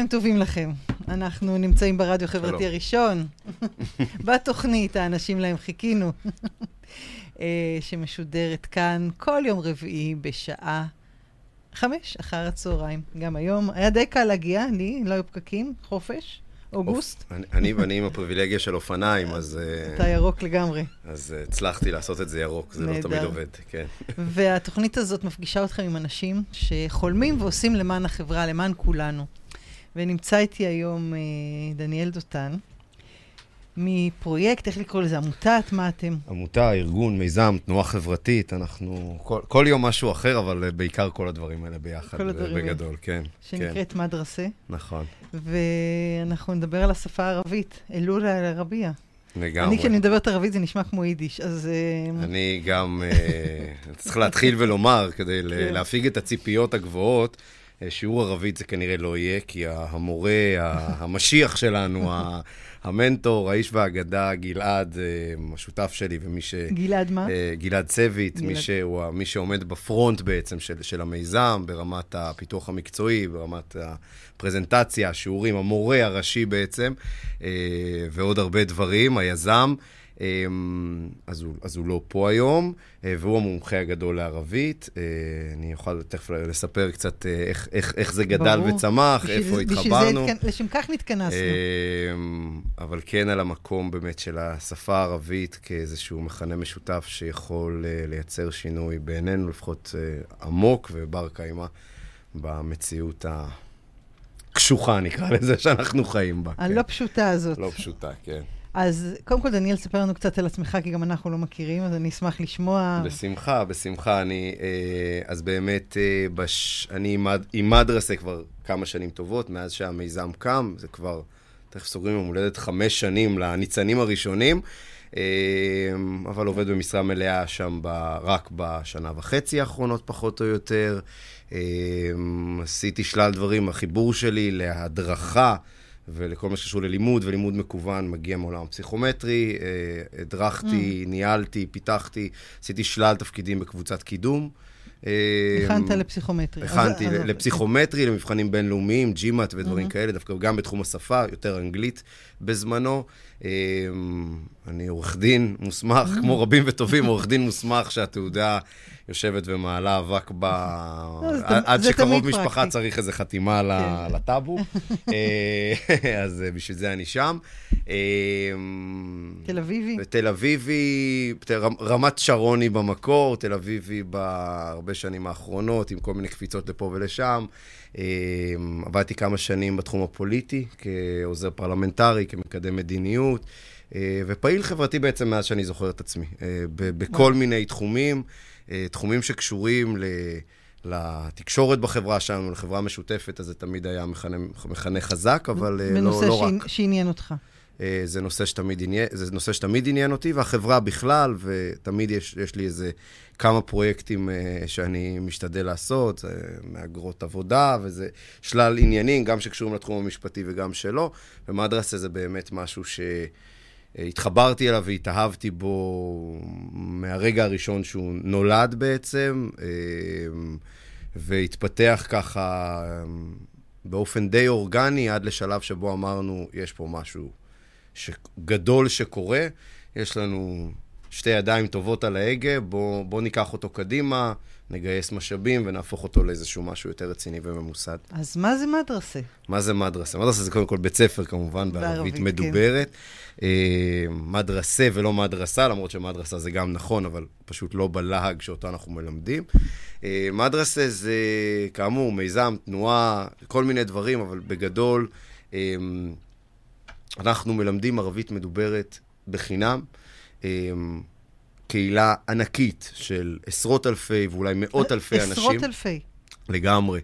צהריים טובים לכם. אנחנו נמצאים ברדיו חברתי הראשון, בתוכנית האנשים להם חיכינו, שמשודרת כאן כל יום רביעי בשעה חמש אחר הצהריים. גם היום היה די קל להגיע, לי, לא היו פקקים, חופש, אוגוסט. אני ואני עם הפריבילגיה של אופניים, אז... אתה ירוק לגמרי. אז הצלחתי לעשות את זה ירוק, זה לא תמיד עובד, כן. והתוכנית הזאת מפגישה אתכם עם אנשים שחולמים ועושים למען החברה, למען כולנו. ונמצא איתי היום אה, דניאל דותן, מפרויקט, איך לקרוא לזה, עמותת, מה אתם? עמותה, ארגון, מיזם, תנועה חברתית, אנחנו כל, כל יום משהו אחר, אבל בעיקר כל הדברים האלה ביחד, כל הדברים בגדול, האלה. כן. שנקראת כן. מדרסה. נכון. ואנחנו נדבר על השפה הערבית, אלול אל-ערבייה. לגמרי. אני, כשאני מדברת ערבית, זה נשמע כמו יידיש, אז... אני גם צריך להתחיל ולומר, כדי להפיג את הציפיות הגבוהות, שיעור ערבית זה כנראה לא יהיה, כי המורה, המשיח שלנו, המנטור, האיש והאגדה, גלעד, השותף שלי, ומי ש... גלעד מה? גלעד צוות, מי, שהוא, מי שעומד בפרונט בעצם של, של המיזם, ברמת הפיתוח המקצועי, ברמת הפרזנטציה, השיעורים, המורה הראשי בעצם, ועוד הרבה דברים, היזם. אז הוא, אז הוא לא פה היום, והוא המומחה הגדול לערבית. אני אוכל תכף לספר קצת איך, איך, איך זה גדל ברור. וצמח, בשביל, איפה התחברנו. בשביל זה, לשם כך נתכנסנו. אבל כן על המקום באמת של השפה הערבית כאיזשהו מכנה משותף שיכול לייצר שינוי בעינינו, לפחות עמוק ובר קיימא במציאות הקשוחה, נקרא לזה, שאנחנו חיים בה. הלא כן. פשוטה הזאת. לא פשוטה, כן. אז קודם כל, דניאל, ספר לנו קצת על עצמך, כי גם אנחנו לא מכירים, אז אני אשמח לשמוע. בשמחה, בשמחה. אני, אז באמת, בש, אני עם מדרסה כבר כמה שנים טובות, מאז שהמיזם קם, זה כבר, תכף סוגרים יום הולדת חמש שנים לניצנים הראשונים, אבל עובד במשרה מלאה שם ב, רק בשנה וחצי האחרונות, פחות או יותר. עשיתי שלל דברים, החיבור שלי להדרכה. ולכל מה שקשור ללימוד ולימוד מקוון מגיע מעולם הפסיכומטרי. הדרכתי, mm. ניהלתי, פיתחתי, עשיתי שלל תפקידים בקבוצת קידום. הכנת לפסיכומטרי. הכנתי אז, לפסיכומטרי, אז... למבחנים בינלאומיים, ג'ימאט ודברים mm-hmm. כאלה, דווקא גם בתחום השפה, יותר אנגלית בזמנו. אני עורך דין מוסמך, mm-hmm. כמו רבים וטובים, עורך דין מוסמך שהתעודה יושבת ומעלה אבק ב... עד שקרוב משפחה צריך איזו חתימה כן. לטאבו. אז בשביל זה אני שם. תל אביבי? תל אביבי, רמת שרוני במקור, תל אביבי בהרבה שנים האחרונות, עם כל מיני קפיצות לפה ולשם. עבדתי כמה שנים בתחום הפוליטי, כעוזר פרלמנטרי, כמקדם מדיניות. ופעיל חברתי בעצם מאז שאני זוכר את עצמי, בכל מיני תחומים. תחומים שקשורים ל... לתקשורת בחברה שלנו, לחברה משותפת, אז זה תמיד היה מכנה, מכנה חזק, אבל לא, לא רק. בנושא שעניין אותך. זה נושא, שתמיד עניין, זה נושא שתמיד עניין אותי, והחברה בכלל, ותמיד יש, יש לי איזה כמה פרויקטים שאני משתדל לעשות, מהגרות עבודה, וזה שלל עניינים, גם שקשורים לתחום המשפטי וגם שלא, ומדרסה זה באמת משהו ש... התחברתי אליו והתאהבתי בו מהרגע הראשון שהוא נולד בעצם, והתפתח ככה באופן די אורגני עד לשלב שבו אמרנו, יש פה משהו גדול שקורה, יש לנו שתי ידיים טובות על ההגה, בואו בוא ניקח אותו קדימה, נגייס משאבים ונהפוך אותו לאיזשהו משהו יותר רציני וממוסד. אז מה זה מדרסה? מה זה מדרסה? מדרסה זה קודם כל בית ספר, כמובן, בערבית כן. מדוברת. כן. מדרסה ולא מדרסה, למרות שמדרסה זה גם נכון, אבל פשוט לא בלהג שאותו אנחנו מלמדים. אה, מדרסה זה, כאמור, מיזם, תנועה, כל מיני דברים, אבל בגדול, אה, אנחנו מלמדים ערבית מדוברת בחינם. קהילה ענקית של עשרות אלפי ואולי מאות אלפי עשרות אנשים. עשרות אלפי. לגמרי.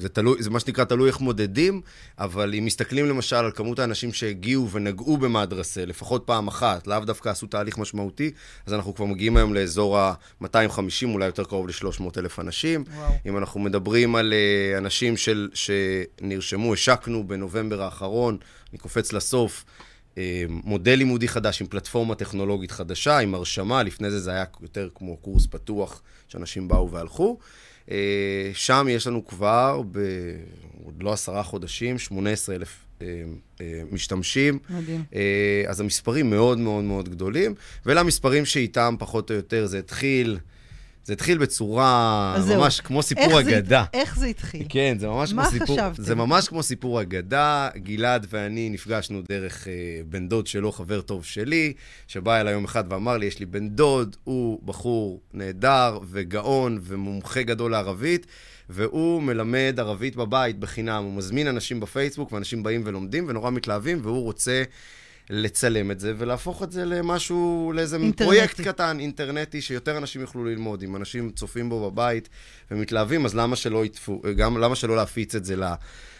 זה, תלוי, זה מה שנקרא תלוי איך מודדים, אבל אם מסתכלים למשל על כמות האנשים שהגיעו ונגעו במדרסה, לפחות פעם אחת, לאו דווקא עשו תהליך משמעותי, אז אנחנו כבר מגיעים היום לאזור ה-250, אולי יותר קרוב ל-300 אלף אנשים. וואו. אם אנחנו מדברים על אנשים של, שנרשמו, השקנו בנובמבר האחרון, אני קופץ לסוף, מודל לימודי חדש עם פלטפורמה טכנולוגית חדשה, עם הרשמה, לפני זה זה היה יותר כמו קורס פתוח, שאנשים באו והלכו. אה, שם יש לנו כבר, ב... עוד לא עשרה חודשים, 18 אלף אה, אה, משתמשים. מדהים. אה, אז המספרים מאוד מאוד מאוד גדולים, ואלה המספרים שאיתם פחות או יותר זה התחיל, זה התחיל בצורה. ממש כמו איך סיפור זה- אגדה. איך זה התחיל? כן, זה ממש מה כמו סיפור... חשבתם? זה ממש כמו סיפור אגדה. גלעד ואני נפגשנו דרך אה, בן דוד שלו, חבר טוב שלי, שבא אליי יום אחד ואמר לי, יש לי בן דוד, הוא בחור נהדר וגאון ומומחה גדול לערבית, והוא מלמד ערבית בבית בחינם. הוא מזמין אנשים בפייסבוק, ואנשים באים ולומדים ונורא מתלהבים, והוא רוצה... לצלם את זה ולהפוך את זה למשהו, לאיזה אינטרנטי. פרויקט קטן, אינטרנטי, שיותר אנשים יוכלו ללמוד. אם אנשים צופים בו בבית ומתלהבים, אז למה שלא יטפו, גם למה שלא להפיץ את זה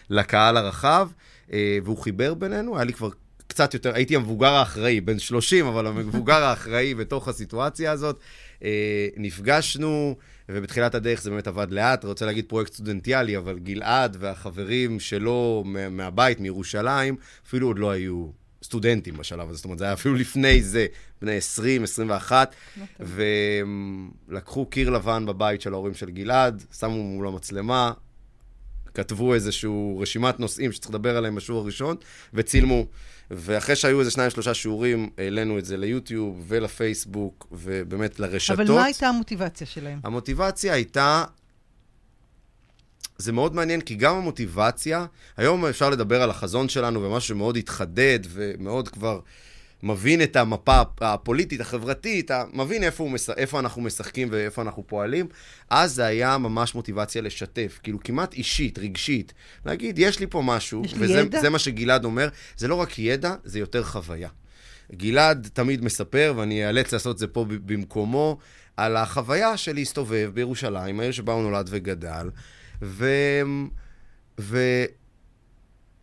לקהל הרחב? אה, והוא חיבר בינינו, היה לי כבר קצת יותר, הייתי המבוגר האחראי, בן 30, אבל המבוגר האחראי בתוך הסיטואציה הזאת. אה, נפגשנו, ובתחילת הדרך זה באמת עבד לאט, רוצה להגיד פרויקט סטודנטיאלי, אבל גלעד והחברים שלו מה- מהבית, מירושלים, אפילו עוד לא היו סטודנטים בשלב הזה, זאת אומרת, זה היה אפילו לפני זה, בני 20, 21, ולקחו קיר לבן בבית של ההורים של גלעד, שמו מול המצלמה, כתבו איזושהי רשימת נושאים שצריך לדבר עליהם בשיעור הראשון, וצילמו. ואחרי שהיו איזה שניים, שלושה שיעורים, העלינו את זה ליוטיוב ולפייסבוק, ובאמת לרשתות. אבל מה הייתה המוטיבציה שלהם? המוטיבציה הייתה... זה מאוד מעניין, כי גם המוטיבציה, היום אפשר לדבר על החזון שלנו ומשהו שמאוד התחדד ומאוד כבר מבין את המפה הפוליטית, החברתית, מבין איפה, הוא. איפה אנחנו משחקים ואיפה אנחנו פועלים. אז זה היה ממש מוטיבציה לשתף, כאילו כמעט אישית, רגשית. להגיד, יש לי פה משהו, יש וזה ידע? מה שגלעד אומר, זה לא רק ידע, זה יותר חוויה. גלעד תמיד מספר, ואני אאלץ לעשות את זה פה במקומו, על החוויה של להסתובב בירושלים, העיר שבה הוא נולד וגדל, ו... ו...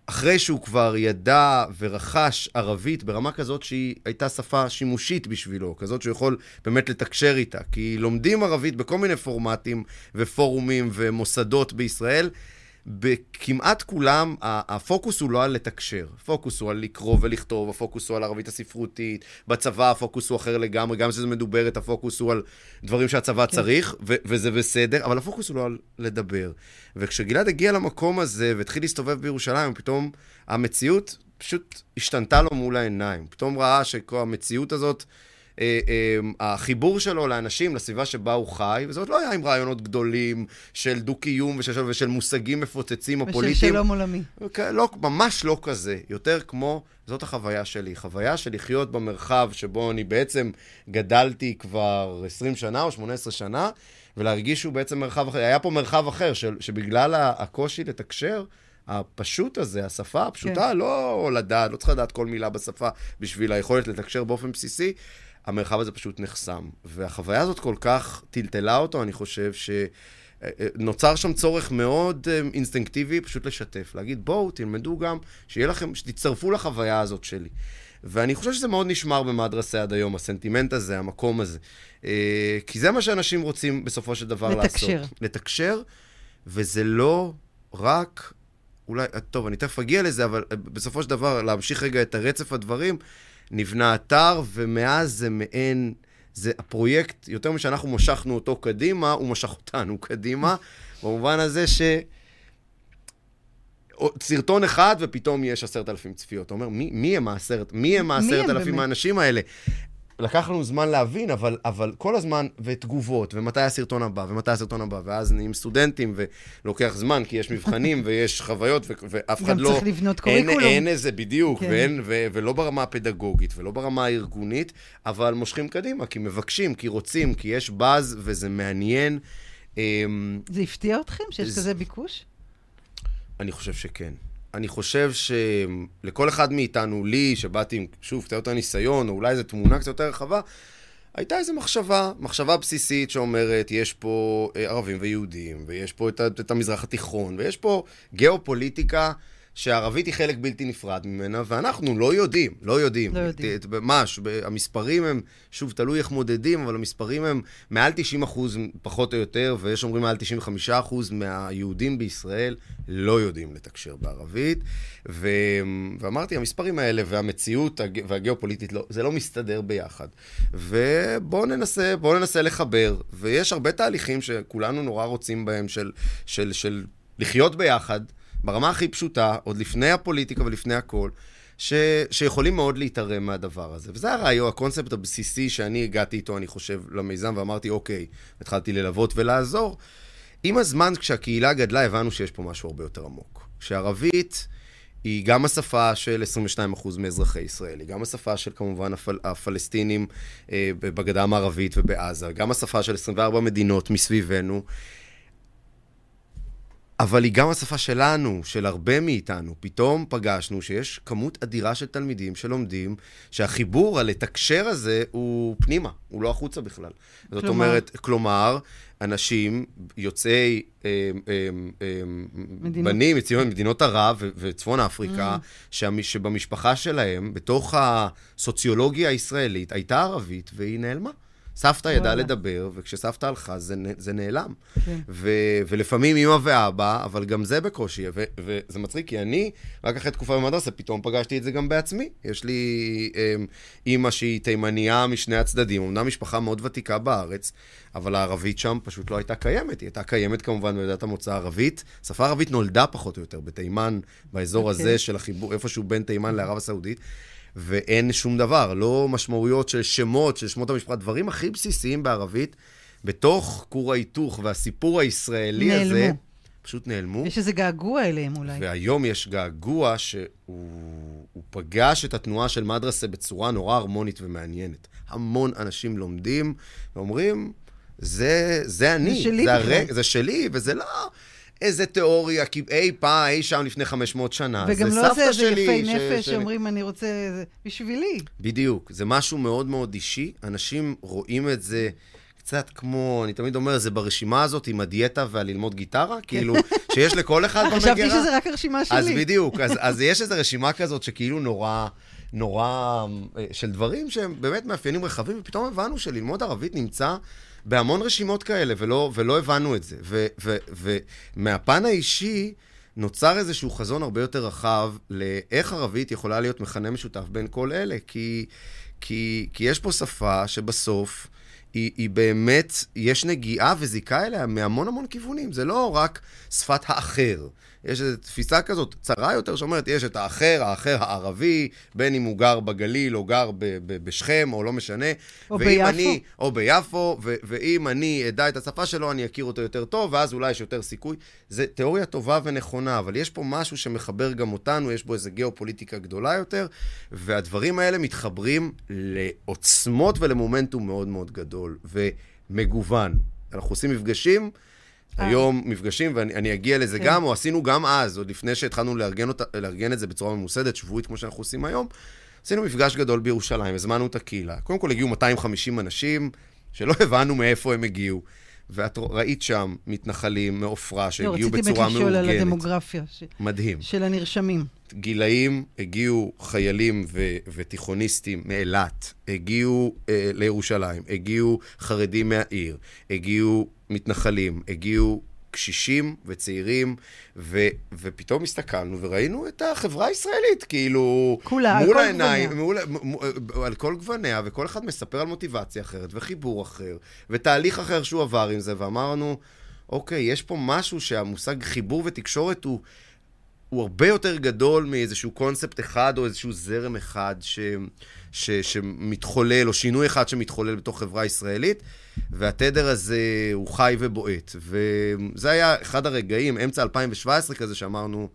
אחרי שהוא כבר ידע ורכש ערבית ברמה כזאת שהיא הייתה שפה שימושית בשבילו, כזאת שהוא יכול באמת לתקשר איתה. כי לומדים ערבית בכל מיני פורמטים ופורומים ומוסדות בישראל, בכמעט כולם, הפוקוס הוא לא על לתקשר. הפוקוס הוא על לקרוא ולכתוב, הפוקוס הוא על ערבית הספרותית, בצבא הפוקוס הוא אחר לגמרי, גם כשזה מדוברת, הפוקוס הוא על דברים שהצבא כן. צריך, ו- וזה בסדר, אבל הפוקוס הוא לא על לדבר. וכשגלעד הגיע למקום הזה והתחיל להסתובב בירושלים, פתאום המציאות פשוט השתנתה לו מול העיניים. פתאום ראה שכל המציאות הזאת, אה, אה, החיבור שלו לאנשים, לסביבה שבה הוא חי, וזה עוד לא היה עם רעיונות גדולים של דו-קיום ושל, ושל מושגים מפוצצים או ושל פוליטיים. שלום עולמי. כ- לא, ממש לא כזה. יותר כמו, זאת החוויה שלי. חוויה של לחיות במרחב שבו אני בעצם גדלתי כבר 20 שנה או 18 שנה, ולהרגיש שהוא בעצם מרחב אחר. היה פה מרחב אחר, של, שבגלל הקושי לתקשר, הפשוט הזה, השפה הפשוטה, כן. לא לדעת, לא צריך לדעת כל מילה בשפה בשביל היכולת לתקשר באופן בסיסי, המרחב הזה פשוט נחסם. והחוויה הזאת כל כך טלטלה אותו, אני חושב ש... נוצר שם צורך מאוד אה, אינסטינקטיבי פשוט לשתף, להגיד בואו תלמדו גם, שיהיה לכם, שתצטרפו לחוויה הזאת שלי. ואני חושב שזה מאוד נשמר במדרסה עד היום, הסנטימנט הזה, המקום הזה. אה, כי זה מה שאנשים רוצים בסופו של דבר לתקשר. לעשות. לתקשר. וזה לא רק, אולי, טוב, אני תכף אגיע לזה, אבל אה, בסופו של דבר, להמשיך רגע את הרצף הדברים, נבנה אתר, ומאז זה מעין... זה הפרויקט, יותר משאנחנו משכנו אותו קדימה, הוא משך אותנו קדימה, במובן הזה ש... סרטון אחד ופתאום יש עשרת אלפים צפיות. אתה אומר, מי, מי הם העשרת, מי הם מי העשרת הם אלפים? האנשים האלה? לקח לנו זמן להבין, אבל, אבל כל הזמן, ותגובות, ומתי הסרטון הבא, ומתי הסרטון הבא, ואז נהיים סטודנטים, ולוקח זמן, כי יש מבחנים, ויש חוויות, ו- ואף אחד גם לא... צריך לבנות אין, קוריקולום. אין איזה, בדיוק, כן. כן. ואין, ו- ולא ברמה הפדגוגית, ולא ברמה הארגונית, אבל מושכים קדימה, כי מבקשים, כי רוצים, כי יש באז, וזה מעניין. אמ, זה הפתיע אתכם שיש זה- כזה ביקוש? אני חושב שכן. אני חושב שלכל אחד מאיתנו, לי, שבאתי עם, שוב, קצת יותר ניסיון, או אולי איזו תמונה קצת יותר רחבה, הייתה איזו מחשבה, מחשבה בסיסית שאומרת, יש פה אה, ערבים ויהודים, ויש פה את, את המזרח התיכון, ויש פה גיאופוליטיקה שהערבית היא חלק בלתי נפרד ממנה, ואנחנו לא יודעים, לא יודעים. לא יודעים. ממש, המספרים הם, שוב, תלוי איך מודדים, אבל המספרים הם מעל 90 אחוז, פחות או יותר, ויש אומרים מעל 95 אחוז מהיהודים בישראל לא יודעים לתקשר בערבית. ו... ואמרתי, המספרים האלה והמציאות הג- והגיאופוליטית, לא, זה לא מסתדר ביחד. ובואו ננסה, בואו ננסה לחבר, ויש הרבה תהליכים שכולנו נורא רוצים בהם, של, של, של לחיות ביחד. ברמה הכי פשוטה, עוד לפני הפוליטיקה ולפני הכל, ש, שיכולים מאוד להתערם מהדבר הזה. וזה הרעיון, הקונספט הבסיסי שאני הגעתי איתו, אני חושב, למיזם, ואמרתי, אוקיי, התחלתי ללוות ולעזור. עם הזמן, כשהקהילה גדלה, הבנו שיש פה משהו הרבה יותר עמוק. שערבית היא גם השפה של 22% מאזרחי ישראל, היא גם השפה של כמובן הפל, הפלסטינים אה, בגדה המערבית ובעזה, גם השפה של 24 מדינות מסביבנו. אבל היא גם השפה שלנו, של הרבה מאיתנו. פתאום פגשנו שיש כמות אדירה של תלמידים שלומדים שהחיבור, הלתקשר הזה, הוא פנימה, הוא לא החוצה בכלל. זאת כלומר? אומרת, כלומר, אנשים יוצאי אה, אה, אה, מדינות. בנים, יוצאים ממדינות ערב וצפון אפריקה, שם, שבמשפחה שלהם, בתוך הסוציולוגיה הישראלית, הייתה ערבית והיא נעלמה. סבתא ידעה. לדבר, וכשסבתא הלכה זה, זה נעלם. כן. ו- ולפעמים אימא ואבא, אבל גם זה בקושי. ו- וזה מצחיק, כי אני, רק אחרי תקופה במדרסה, פתאום פגשתי את זה גם בעצמי. יש לי אמ, אימא שהיא תימניה משני הצדדים, אמנם משפחה מאוד ותיקה בארץ, אבל הערבית שם פשוט לא הייתה קיימת. היא הייתה קיימת כמובן במידת המוצא הערבית. שפה ערבית נולדה פחות או יותר בתימן, באזור אוקיי. הזה של החיבור, איפשהו בין תימן לערב הסעודית. ואין שום דבר, לא משמעויות של שמות, של שמות המשפחה, דברים הכי בסיסיים בערבית, בתוך כור ההיתוך והסיפור הישראלי נעלמו. הזה, פשוט נעלמו. יש איזה געגוע אליהם אולי. והיום יש געגוע שהוא הוא פגש את התנועה של מדרסה בצורה נורא הרמונית ומעניינת. המון אנשים לומדים ואומרים, זה, זה אני, זה שלי זה, בכלל." זה שלי, וזה לא איזה תיאוריה, כי אי פעם, אי שם לפני 500 שנה, וגם זה לא סבתא זה איזה שלי. יפי ש- נפש ש- שאומרים, אני רוצה... זה בשבילי. בדיוק, זה משהו מאוד מאוד אישי. אנשים רואים את זה קצת כמו, אני תמיד אומר, זה ברשימה הזאת עם הדיאטה והללמוד גיטרה, כאילו, שיש לכל אחד במגירה. חשבתי שזה רק הרשימה שלי. אז בדיוק, אז, אז יש איזו רשימה כזאת שכאילו נורא, נורא, אה, של דברים שהם באמת מאפיינים רחבים, ופתאום הבנו שללמוד ערבית נמצא בהמון רשימות כאלה, ולא, ולא הבנו את זה. ומהפן האישי, נוצר איזשהו חזון הרבה יותר רחב לאיך ערבית יכולה להיות מכנה משותף בין כל אלה. כי, כי, כי יש פה שפה שבסוף היא, היא באמת, יש נגיעה וזיקה אליה מהמון המון כיוונים. זה לא רק שפת האחר. יש איזו תפיסה כזאת צרה יותר שאומרת, יש את האחר, האחר הערבי, בין אם הוא גר בגליל או גר ב- ב- בשכם, או לא משנה. או ביפו. אני, או ביפו, ו- ואם אני אדע את השפה שלו, אני אכיר אותו יותר טוב, ואז אולי יש יותר סיכוי. זו תיאוריה טובה ונכונה, אבל יש פה משהו שמחבר גם אותנו, יש בו איזו גיאופוליטיקה גדולה יותר, והדברים האלה מתחברים לעוצמות ולמומנטום מאוד מאוד גדול, ומגוון. אנחנו עושים מפגשים. היום מפגשים, ואני אני אגיע לזה כן. גם, או עשינו גם אז, עוד לפני שהתחלנו לארגן, אותה, לארגן את זה בצורה ממוסדת, שבועית, כמו שאנחנו עושים היום. עשינו מפגש גדול בירושלים, הזמנו את הקהילה. קודם כל הגיעו 250 אנשים, שלא הבנו מאיפה הם הגיעו. ואת ראית שם מתנחלים מעופרה לא, שהגיעו רציתי באמת בצורה לשאול על מאורגנת. הדמוגרפיה ש- מדהים. של הנרשמים. גילאים, הגיעו חיילים ו- ותיכוניסטים מאילת, הגיעו אה, לירושלים, הגיעו חרדים מהעיר, הגיעו מתנחלים, הגיעו קשישים וצעירים, ו- ופתאום הסתכלנו וראינו את החברה הישראלית, כאילו... כולה, על מול כל העיניים, גווניה. מול, מ- מ- על כל גווניה, וכל אחד מספר על מוטיבציה אחרת, וחיבור אחר, ותהליך אחר שהוא עבר עם זה, ואמרנו, אוקיי, יש פה משהו שהמושג חיבור ותקשורת הוא... הוא הרבה יותר גדול מאיזשהו קונספט אחד או איזשהו זרם אחד ש, ש, שמתחולל, או שינוי אחד שמתחולל בתוך חברה ישראלית, והתדר הזה הוא חי ובועט. וזה היה אחד הרגעים, אמצע 2017 כזה, שאמרנו,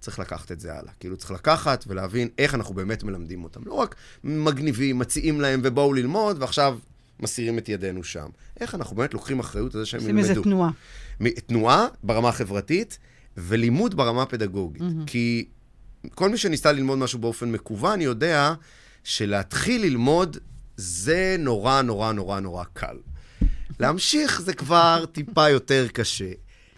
צריך לקחת את זה הלאה. כאילו, צריך לקחת ולהבין איך אנחנו באמת מלמדים אותם. לא רק מגניבים, מציעים להם ובואו ללמוד, ועכשיו מסירים את ידינו שם. איך אנחנו באמת לוקחים אחריות על זה שהם עושים ילמדו. איזה תנועה. תנועה ברמה החברתית ולימוד ברמה הפדגוגית. Mm-hmm. כי כל מי שניסה ללמוד משהו באופן מקוון יודע שלהתחיל ללמוד זה נורא נורא נורא נורא קל. להמשיך זה כבר טיפה יותר קשה.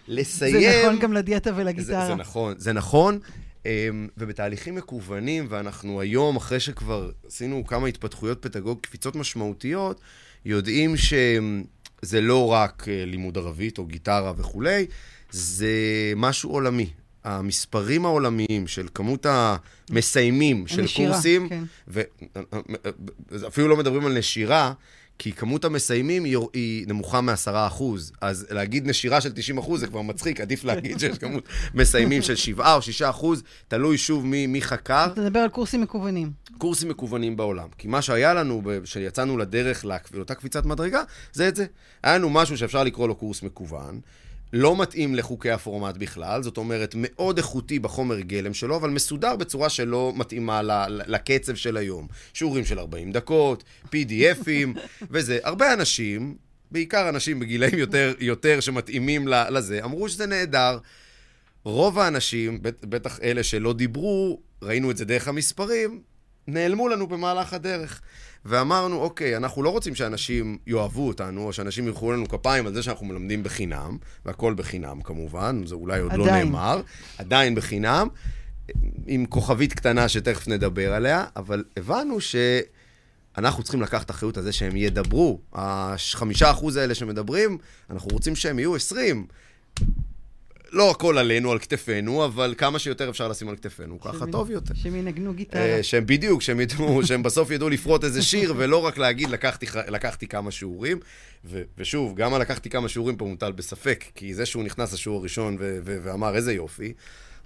לסיים... זה נכון גם לדיאטה זה, ולגיטרה. זה נכון, זה נכון. אמ, ובתהליכים מקוונים, ואנחנו היום, אחרי שכבר עשינו כמה התפתחויות פדגוג, קפיצות משמעותיות, יודעים שזה לא רק אה, לימוד ערבית או גיטרה וכולי, זה משהו עולמי. המספרים העולמיים של כמות המסיימים של הנשירה, קורסים, כן. ואפילו לא מדברים על נשירה, כי כמות המסיימים היא, היא נמוכה מ-10%. אז להגיד נשירה של 90% זה כבר מצחיק, עדיף להגיד שיש כמות מסיימים של 7 או 6%, תלוי שוב מי, מי חקר. אתה מדבר על קורסים מקוונים. קורסים מקוונים בעולם. כי מה שהיה לנו, כשיצאנו לדרך לאותה קפיצת מדרגה, זה את זה. היה לנו משהו שאפשר לקרוא לו קורס מקוון. לא מתאים לחוקי הפורמט בכלל, זאת אומרת, מאוד איכותי בחומר גלם שלו, אבל מסודר בצורה שלא מתאימה לקצב של היום. שיעורים של 40 דקות, PDFים, וזה. הרבה אנשים, בעיקר אנשים בגילאים יותר, יותר שמתאימים לזה, אמרו שזה נהדר. רוב האנשים, בט- בטח אלה שלא דיברו, ראינו את זה דרך המספרים, נעלמו לנו במהלך הדרך. ואמרנו, אוקיי, אנחנו לא רוצים שאנשים יאהבו אותנו, או שאנשים ימחאו לנו כפיים על זה שאנחנו מלמדים בחינם, והכל בחינם כמובן, זה אולי עוד לא עדיין. נאמר, עדיין בחינם, עם כוכבית קטנה שתכף נדבר עליה, אבל הבנו שאנחנו צריכים לקחת אחריות על זה שהם ידברו. החמישה אחוז האלה שמדברים, אנחנו רוצים שהם יהיו עשרים. לא הכל עלינו, על כתפינו, אבל כמה שיותר אפשר לשים על כתפינו, ככה טוב יותר. שהם ינגנו גיטרה. אה, שהם בדיוק, שהם ידעו, שהם בסוף ידעו לפרוט איזה שיר, ולא רק להגיד, לקחתי, לקחתי כמה שיעורים. ו, ושוב, גם הלקחתי כמה שיעורים פה מוטל בספק, כי זה שהוא נכנס לשיעור הראשון ו, ו, ואמר איזה יופי,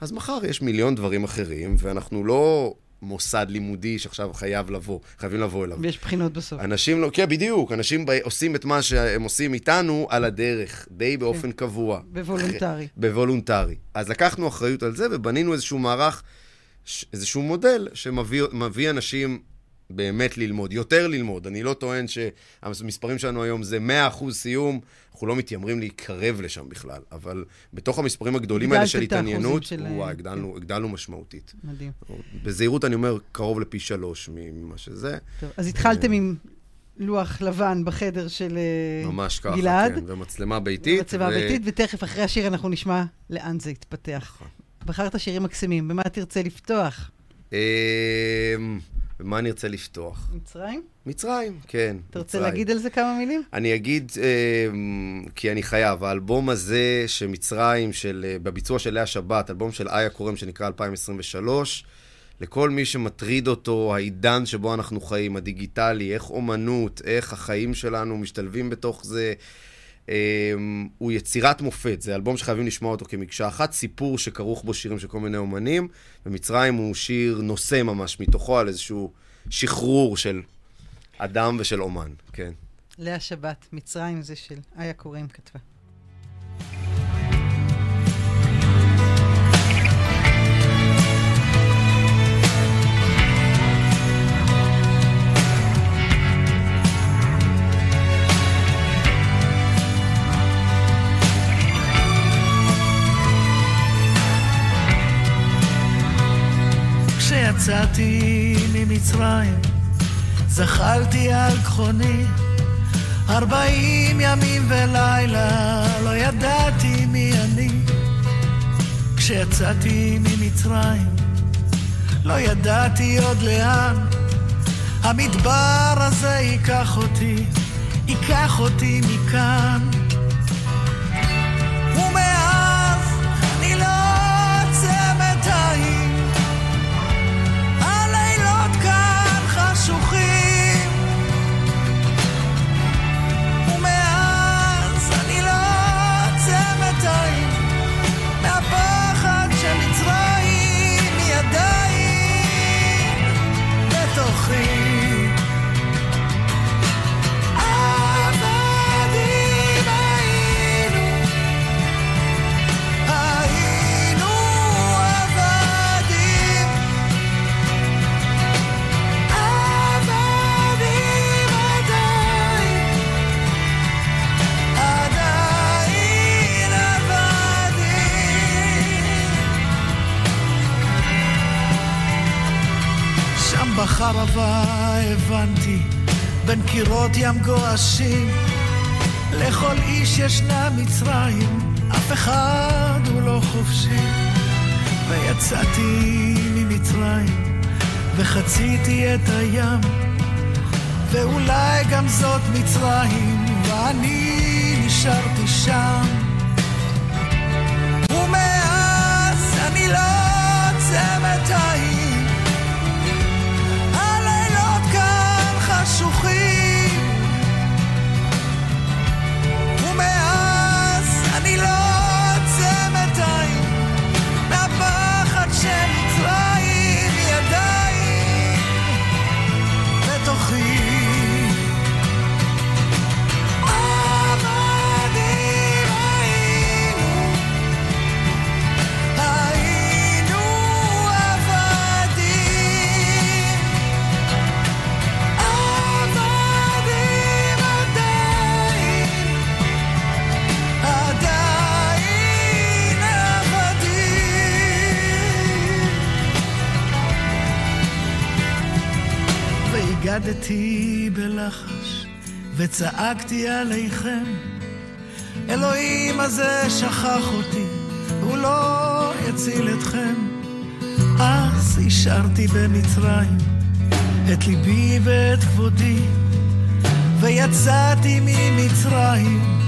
אז מחר יש מיליון דברים אחרים, ואנחנו לא מוסד לימודי שעכשיו חייב לבוא, חייבים לבוא אליו. ויש בחינות בסוף. אנשים לא, כן, בדיוק, אנשים ב- עושים את מה שהם עושים איתנו על הדרך, די באופן קבוע. בוולונטרי. בוולונטרי. אז לקחנו אחריות על זה ובנינו איזשהו מערך, איזשהו מודל שמביא מביא אנשים באמת ללמוד, יותר ללמוד. אני לא טוען שהמספרים שלנו היום זה 100% סיום, אנחנו לא מתיימרים להתקרב לשם בכלל, אבל בתוך המספרים הגדולים האלה של התעניינות, של- וואי, הגדלנו, הגדלנו משמעותית. מדהים. בזהירות אני אומר, קרוב לפי שלוש ממה שזה. טוב, אז התחלתם עם לוח לבן בחדר של אה, ממש ככה, גלעד. כן, ומצלמה ביתית. מצבה ו- ביתית, ותכף אחרי השיר אנחנו נשמע לאן זה יתפתח. נכון. בחרת שירים מקסימים, במה תרצה לפתוח? במה אני ארצה לפתוח? מצרים? מצרים, כן. אתה רוצה מצרים. להגיד על זה כמה מילים? אני אגיד, אה, כי אני חייב, האלבום הזה שמצרים, של, אה, בביצוע של לאה שבת, אלבום של איה קורם שנקרא 2023, לכל מי שמטריד אותו, העידן שבו אנחנו חיים, הדיגיטלי, איך אומנות, איך החיים שלנו משתלבים בתוך זה, הוא יצירת מופת. זה אלבום שחייבים לשמוע אותו כמקשה אחת, סיפור שכרוך בו שירים של כל מיני אומנים, ומצרים הוא שיר נושא ממש מתוכו על איזשהו שחרור של אדם ושל אומן, כן. לאה שבת, מצרים זה של איה קוראים כתבה. כשיצאתי ממצרים, זחלתי על גחוני, ארבעים ימים ולילה, לא ידעתי מי אני. כשיצאתי ממצרים, לא ידעתי עוד לאן, המדבר הזה ייקח אותי, ייקח אותי מכאן. בין קירות ים גועשים לכל איש ישנה מצרים, אף אחד הוא לא חופשי. ויצאתי ממצרים, וחציתי את הים, ואולי גם זאת מצרים, ואני נשארתי שם. וצעקתי עליכם אלוהים הזה שכח אותי, הוא לא יציל אתכם. אז השארתי במצרים את ליבי ואת כבודי, ויצאתי ממצרים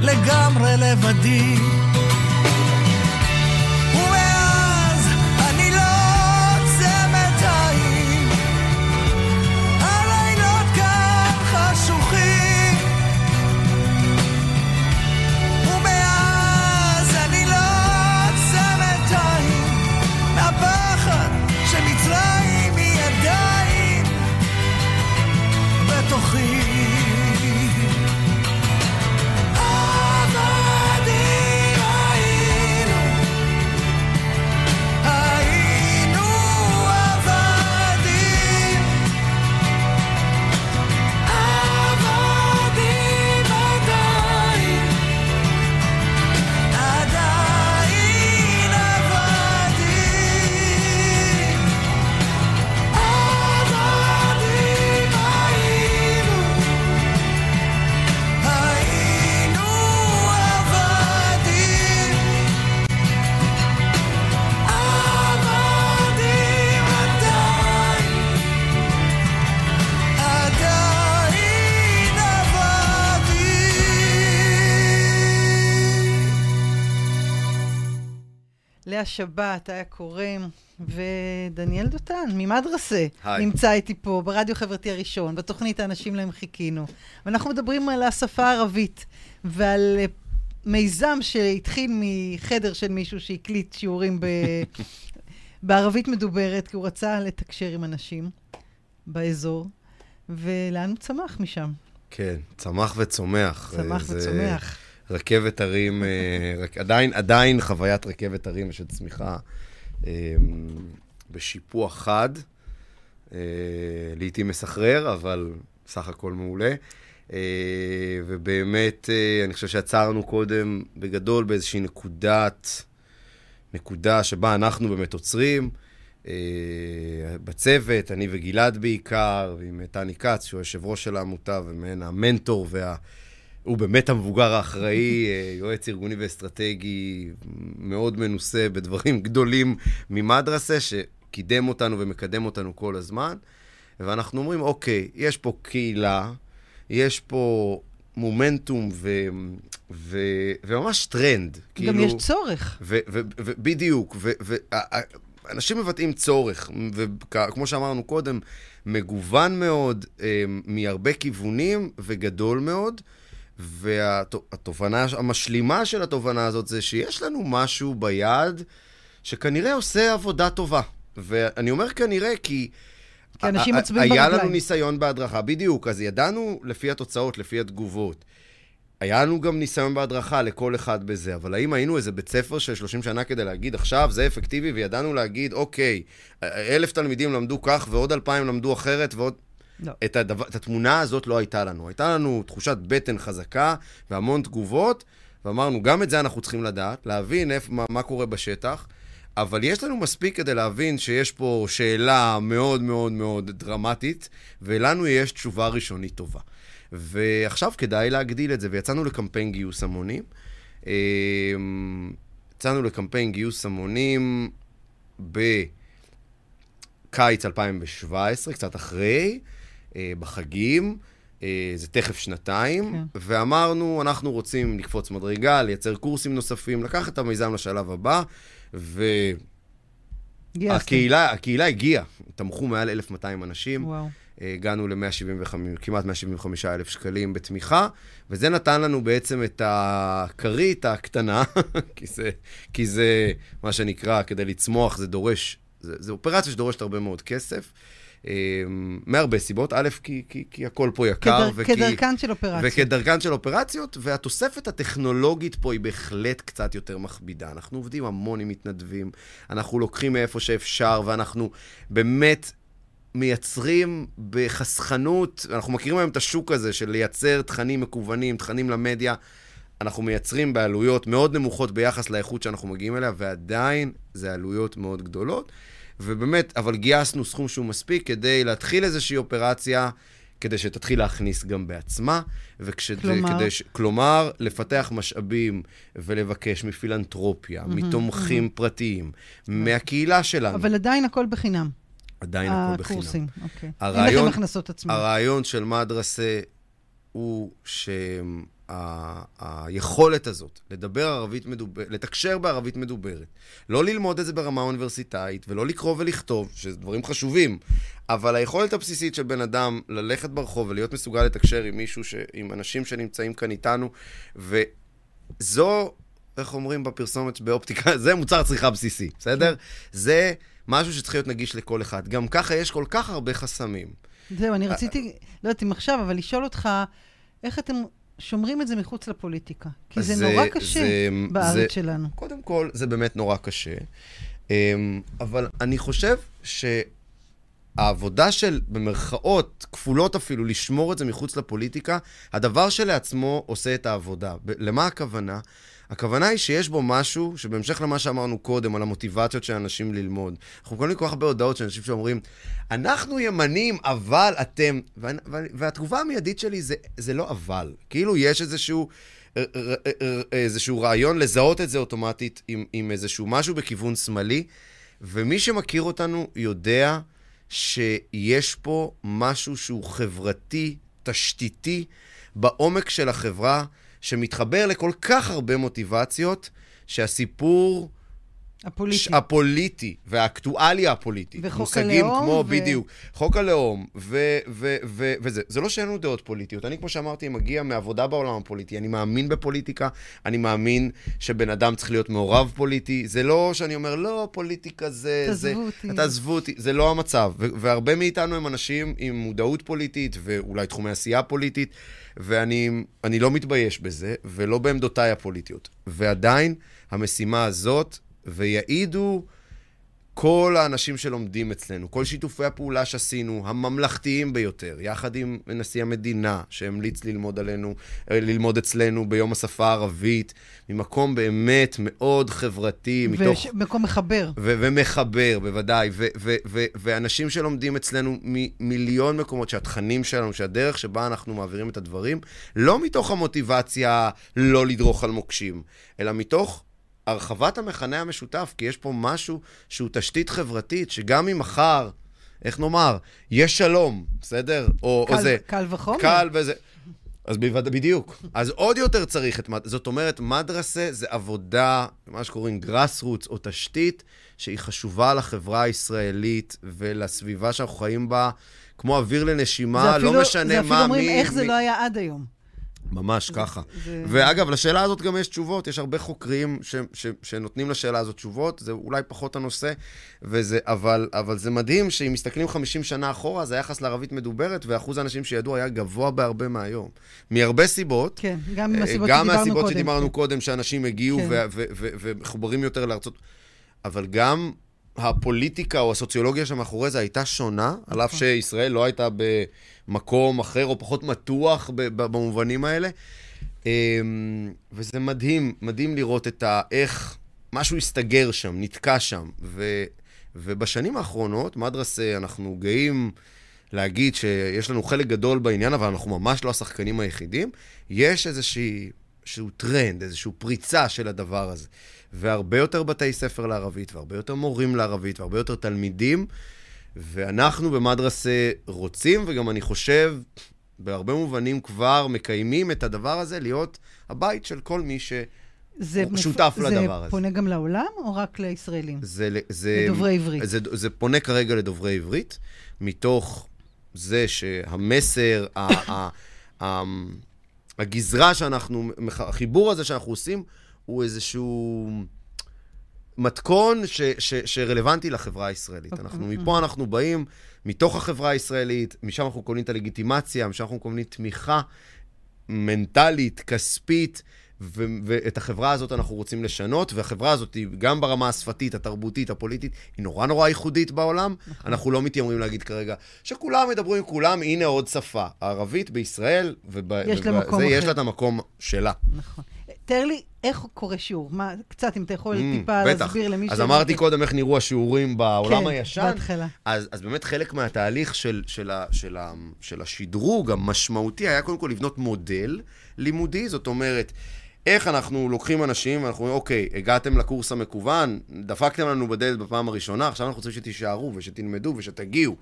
לגמרי לבדי. לאה שבת, היה קורם, ודניאל דותן, ממדרסה. נמצא איתי פה, ברדיו חברתי הראשון, בתוכנית האנשים להם חיכינו. ואנחנו מדברים על השפה הערבית, ועל אה, מיזם שהתחיל מחדר של מישהו שהקליט שיעורים ב... בערבית מדוברת, כי הוא רצה לתקשר עם אנשים באזור, ולאן הוא צמח משם? כן, צמח וצומח. צמח זה וצומח. רכבת הרים, אה, עדיין, עדיין חוויית רכבת הרים ושל צמיחה אה, בשיפוע חד, אה, לעתים מסחרר, אבל סך הכל מעולה. ובאמת, אני חושב שעצרנו קודם בגדול באיזושהי נקודת, נקודה שבה אנחנו באמת עוצרים. בצוות, אני וגלעד בעיקר, ועם טני כץ, שהוא יושב ראש של העמותה ומעין המנטור וה... הוא באמת המבוגר האחראי, אה, יועץ ארגוני ואסטרטגי, מאוד מנוסה בדברים גדולים ממדרסה, שקידם אותנו ומקדם אותנו כל הזמן. ואנחנו אומרים, אוקיי, יש פה קהילה, יש פה מומנטום ו... ו... וממש טרנד. גם יש צורך. ו- ו- ו- בדיוק, ואנשים מבטאים צורך, וכמו שאמרנו קודם, מגוון מאוד, אה, מהרבה כיוונים וגדול מאוד, והתובנה המשלימה של התובנה הזאת זה שיש לנו משהו ביד שכנראה עושה עבודה טובה. ואני אומר כנראה כי... כי אנשים ה- מצביעים היה ברגליים. לנו ניסיון בהדרכה, בדיוק, אז ידענו לפי התוצאות, לפי התגובות. היה לנו גם ניסיון בהדרכה לכל אחד בזה, אבל האם היינו איזה בית ספר של 30 שנה כדי להגיד, עכשיו זה אפקטיבי, וידענו להגיד, אוקיי, אלף תלמידים למדו כך, ועוד אלפיים למדו אחרת, ועוד... לא. את, הדבר, את התמונה הזאת לא הייתה לנו. הייתה לנו תחושת בטן חזקה והמון תגובות, ואמרנו, גם את זה אנחנו צריכים לדעת, להבין איפה, מה, מה קורה בשטח, אבל יש לנו מספיק כדי להבין שיש פה שאלה מאוד מאוד מאוד דרמטית, ולנו יש תשובה ראשונית טובה. ועכשיו כדאי להגדיל את זה, ויצאנו לקמפיין גיוס המונים. אמ, יצאנו לקמפיין גיוס המונים בקיץ 2017, קצת אחרי, בחגים, אה, זה תכף שנתיים, כן. ואמרנו, אנחנו רוצים לקפוץ מדרגה, לייצר קורסים נוספים, לקחת את המיזם לשלב הבא, והקהילה גייסתם. הקהילה הגיעה, תמכו מעל 1,200 אנשים. וואו. אה, הגענו ל-175, כמעט 175 אלף שקלים בתמיכה, וזה נתן לנו בעצם את הכרית הקטנה, כי זה, כי זה מה שנקרא, כדי לצמוח זה דורש, זה, זה אופרציה שדורשת הרבה מאוד כסף, אה, מהרבה סיבות. א', כי, כי, כי הכל פה יקר, כדר- כדרכן של אופרציה. וכדרכן של אופרציות, והתוספת הטכנולוגית פה היא בהחלט קצת יותר מכבידה. אנחנו עובדים המון עם מתנדבים, אנחנו לוקחים מאיפה שאפשר, ואנחנו באמת מייצרים בחסכנות, אנחנו מכירים היום את השוק הזה של לייצר תכנים מקוונים, תכנים למדיה. אנחנו מייצרים בעלויות מאוד נמוכות ביחס לאיכות שאנחנו מגיעים אליה, ועדיין זה עלויות מאוד גדולות. ובאמת, אבל גייסנו סכום שהוא מספיק כדי להתחיל איזושהי אופרציה, כדי שתתחיל להכניס גם בעצמה. וכש... כלומר? כדי ש... כלומר, לפתח משאבים ולבקש מפילנטרופיה, מתומכים פרטיים, מהקהילה שלנו. אבל עדיין הכל בחינם. עדיין הכל בחינם. הקורסים, אוקיי. אין הרעיון- לכם הכנסות עצמיות. הרעיון של מדרסה הוא שהיכולת הזאת לדבר ערבית מדוברת, לתקשר בערבית מדוברת, לא ללמוד את זה ברמה אוניברסיטאית ולא לקרוא ולכתוב, שזה דברים חשובים, אבל היכולת הבסיסית של בן אדם ללכת ברחוב ולהיות מסוגל לתקשר עם מישהו, ש... עם אנשים שנמצאים כאן איתנו, וזו, איך אומרים בפרסומת באופטיקה, זה מוצר צריכה בסיסי, בסדר? זה משהו שצריך להיות נגיש לכל אחד. גם ככה יש כל כך הרבה חסמים. זהו, אני רציתי, לא יודעת אם עכשיו, אבל לשאול אותך, איך אתם שומרים את זה מחוץ לפוליטיקה? כי זה זה- נורא קשה זה- בארץ זה- שלנו. קודם כל, זה באמת נורא קשה. אמ, אבל אני חושב שהעבודה של, במרכאות, כפולות אפילו, לשמור את זה מחוץ לפוליטיקה, הדבר שלעצמו עושה את העבודה. ב- למה הכוונה? הכוונה היא שיש בו משהו, שבהמשך למה שאמרנו קודם, על המוטיבציות של אנשים ללמוד. אנחנו מקבלים כל כך הרבה הודעות של אנשים שאומרים, אנחנו ימנים, אבל אתם... וה- וה- והתגובה המיידית שלי זה, זה לא אבל. כאילו, יש איזשהו... אה, אה, אה, איזשהו רעיון לזהות את זה אוטומטית עם, עם איזשהו משהו בכיוון שמאלי, ומי שמכיר אותנו יודע שיש פה משהו שהוא חברתי, תשתיתי, בעומק של החברה, שמתחבר לכל כך הרבה מוטיבציות, שהסיפור הפוליטי. ש- הפוליטי והאקטואליה הפוליטית. וחוק מושגים הלאום כמו, ו- בדיוק, חוק הלאום, ו- ו- ו- וזה. זה לא שאין לנו דעות פוליטיות. אני, כמו שאמרתי, מגיע מעבודה בעולם הפוליטי. אני מאמין בפוליטיקה, אני מאמין שבן אדם צריך להיות מעורב פוליטי. זה לא שאני אומר, לא, פוליטיקה זה... תעזבו זה, אותי. תעזבו אותי. זה לא המצב. ו- והרבה מאיתנו הם אנשים עם מודעות פוליטית, ואולי תחומי עשייה פוליטית, ואני אני לא מתבייש בזה, ולא בעמדותיי הפוליטיות. ועדיין, המשימה הזאת, ויעידו כל האנשים שלומדים אצלנו, כל שיתופי הפעולה שעשינו, הממלכתיים ביותר, יחד עם נשיא המדינה, שהמליץ ללמוד עלינו, אה, ללמוד אצלנו ביום השפה הערבית, ממקום באמת מאוד חברתי, מתוך... ומקום מחבר. ו- ומחבר, בוודאי, ו- ו- ו- ואנשים שלומדים אצלנו ממיליון מקומות, שהתכנים שלנו, שהדרך שבה אנחנו מעבירים את הדברים, לא מתוך המוטיבציה לא לדרוך על מוקשים, אלא מתוך הרחבת המכנה המשותף, כי יש פה משהו שהוא תשתית חברתית, שגם אם מחר, איך נאמר, יש שלום, בסדר? או, קל- או זה... קל וחומר. קל וזה... אז בוודא, בדיוק. אז עוד יותר צריך את... זאת אומרת, מדרסה זה עבודה, מה שקוראים גראס רוץ, או תשתית, שהיא חשובה לחברה הישראלית ולסביבה שאנחנו חיים בה, כמו אוויר לנשימה, זה אפילו- לא משנה זה מה, אפילו אומרים מי... איך זה מי- לא היה עד היום. ממש ככה. זה- ואגב, לשאלה הזאת גם יש תשובות. יש הרבה חוקרים ש, ש, שנותנים לשאלה הזאת תשובות. זה אולי פחות הנושא, וזה, אבל, אבל זה מדהים שאם מסתכלים 50 שנה אחורה, אז היחח לערבית מדוברת, ואחוז האנשים שידעו היה גבוה בהרבה מהיום. מהרבה סיבות. כן, גם מהסיבות גם שדיברנו מהסיבות קודם. שדיברנו קודם, שאנשים הגיעו כן. ומחוברים יותר לארצות... אבל גם הפוליטיקה או הסוציולוגיה שמאחורי זה הייתה שונה, על אף שישראל לא הייתה במקום אחר או פחות מתוח במובנים האלה. אמ, וזה מדהים, מדהים לראות את ה... איך משהו הסתגר שם, נתקע שם. ו... ובשנים האחרונות, מדרסה, אנחנו גאים להגיד שיש לנו חלק גדול בעניין, אבל אנחנו ממש לא השחקנים היחידים. יש איזושהי איזשהו טרנד, איזושהי פריצה של הדבר הזה. והרבה יותר בתי ספר לערבית, והרבה יותר מורים לערבית, והרבה יותר תלמידים. ואנחנו במדרסה רוצים, וגם אני חושב, בהרבה מובנים כבר מקיימים את הדבר הזה, להיות הבית של כל מי ש... זה שותף לדבר זה הזה. פונה גם לעולם או רק לישראלים? זה, זה, לדוברי עברית. זה, זה פונה כרגע לדוברי עברית, מתוך זה שהמסר, ה, ה, ה, הגזרה שאנחנו, החיבור הזה שאנחנו עושים, הוא איזשהו מתכון ש, ש, שרלוונטי לחברה הישראלית. אוקיי. אנחנו, מפה אנחנו באים, מתוך החברה הישראלית, משם אנחנו קונים את הלגיטימציה, משם אנחנו קונים תמיכה מנטלית, כספית. ו- ואת החברה הזאת אנחנו רוצים לשנות, והחברה הזאת, היא גם ברמה השפתית, התרבותית, הפוליטית, היא נורא נורא ייחודית בעולם. נכון. אנחנו לא מתיימרים להגיד כרגע שכולם מדברים עם כולם, הנה עוד שפה. הערבית בישראל, יש לה מקום יש. לה את המקום שלה. נכון. תאר לי, איך קורה שיעור? מה, קצת, אם אתה יכול Mm, טיפה בטח. להסביר למי אז אמרתי קודם איך נראו השיעורים בעולם כן, הישן. בהתחלה. אז, אז באמת חלק מהתהליך של, של, ה, של, ה, של השדרוג המשמעותי היה קודם כל לבנות מודל לימודי, זאת אומרת, איך אנחנו לוקחים אנשים ואנחנו אומרים, אוקיי, הגעתם לקורס המקוון, דפקתם לנו בדלת בפעם הראשונה, עכשיו אנחנו רוצים שתישארו ושתלמדו ושתגיעו.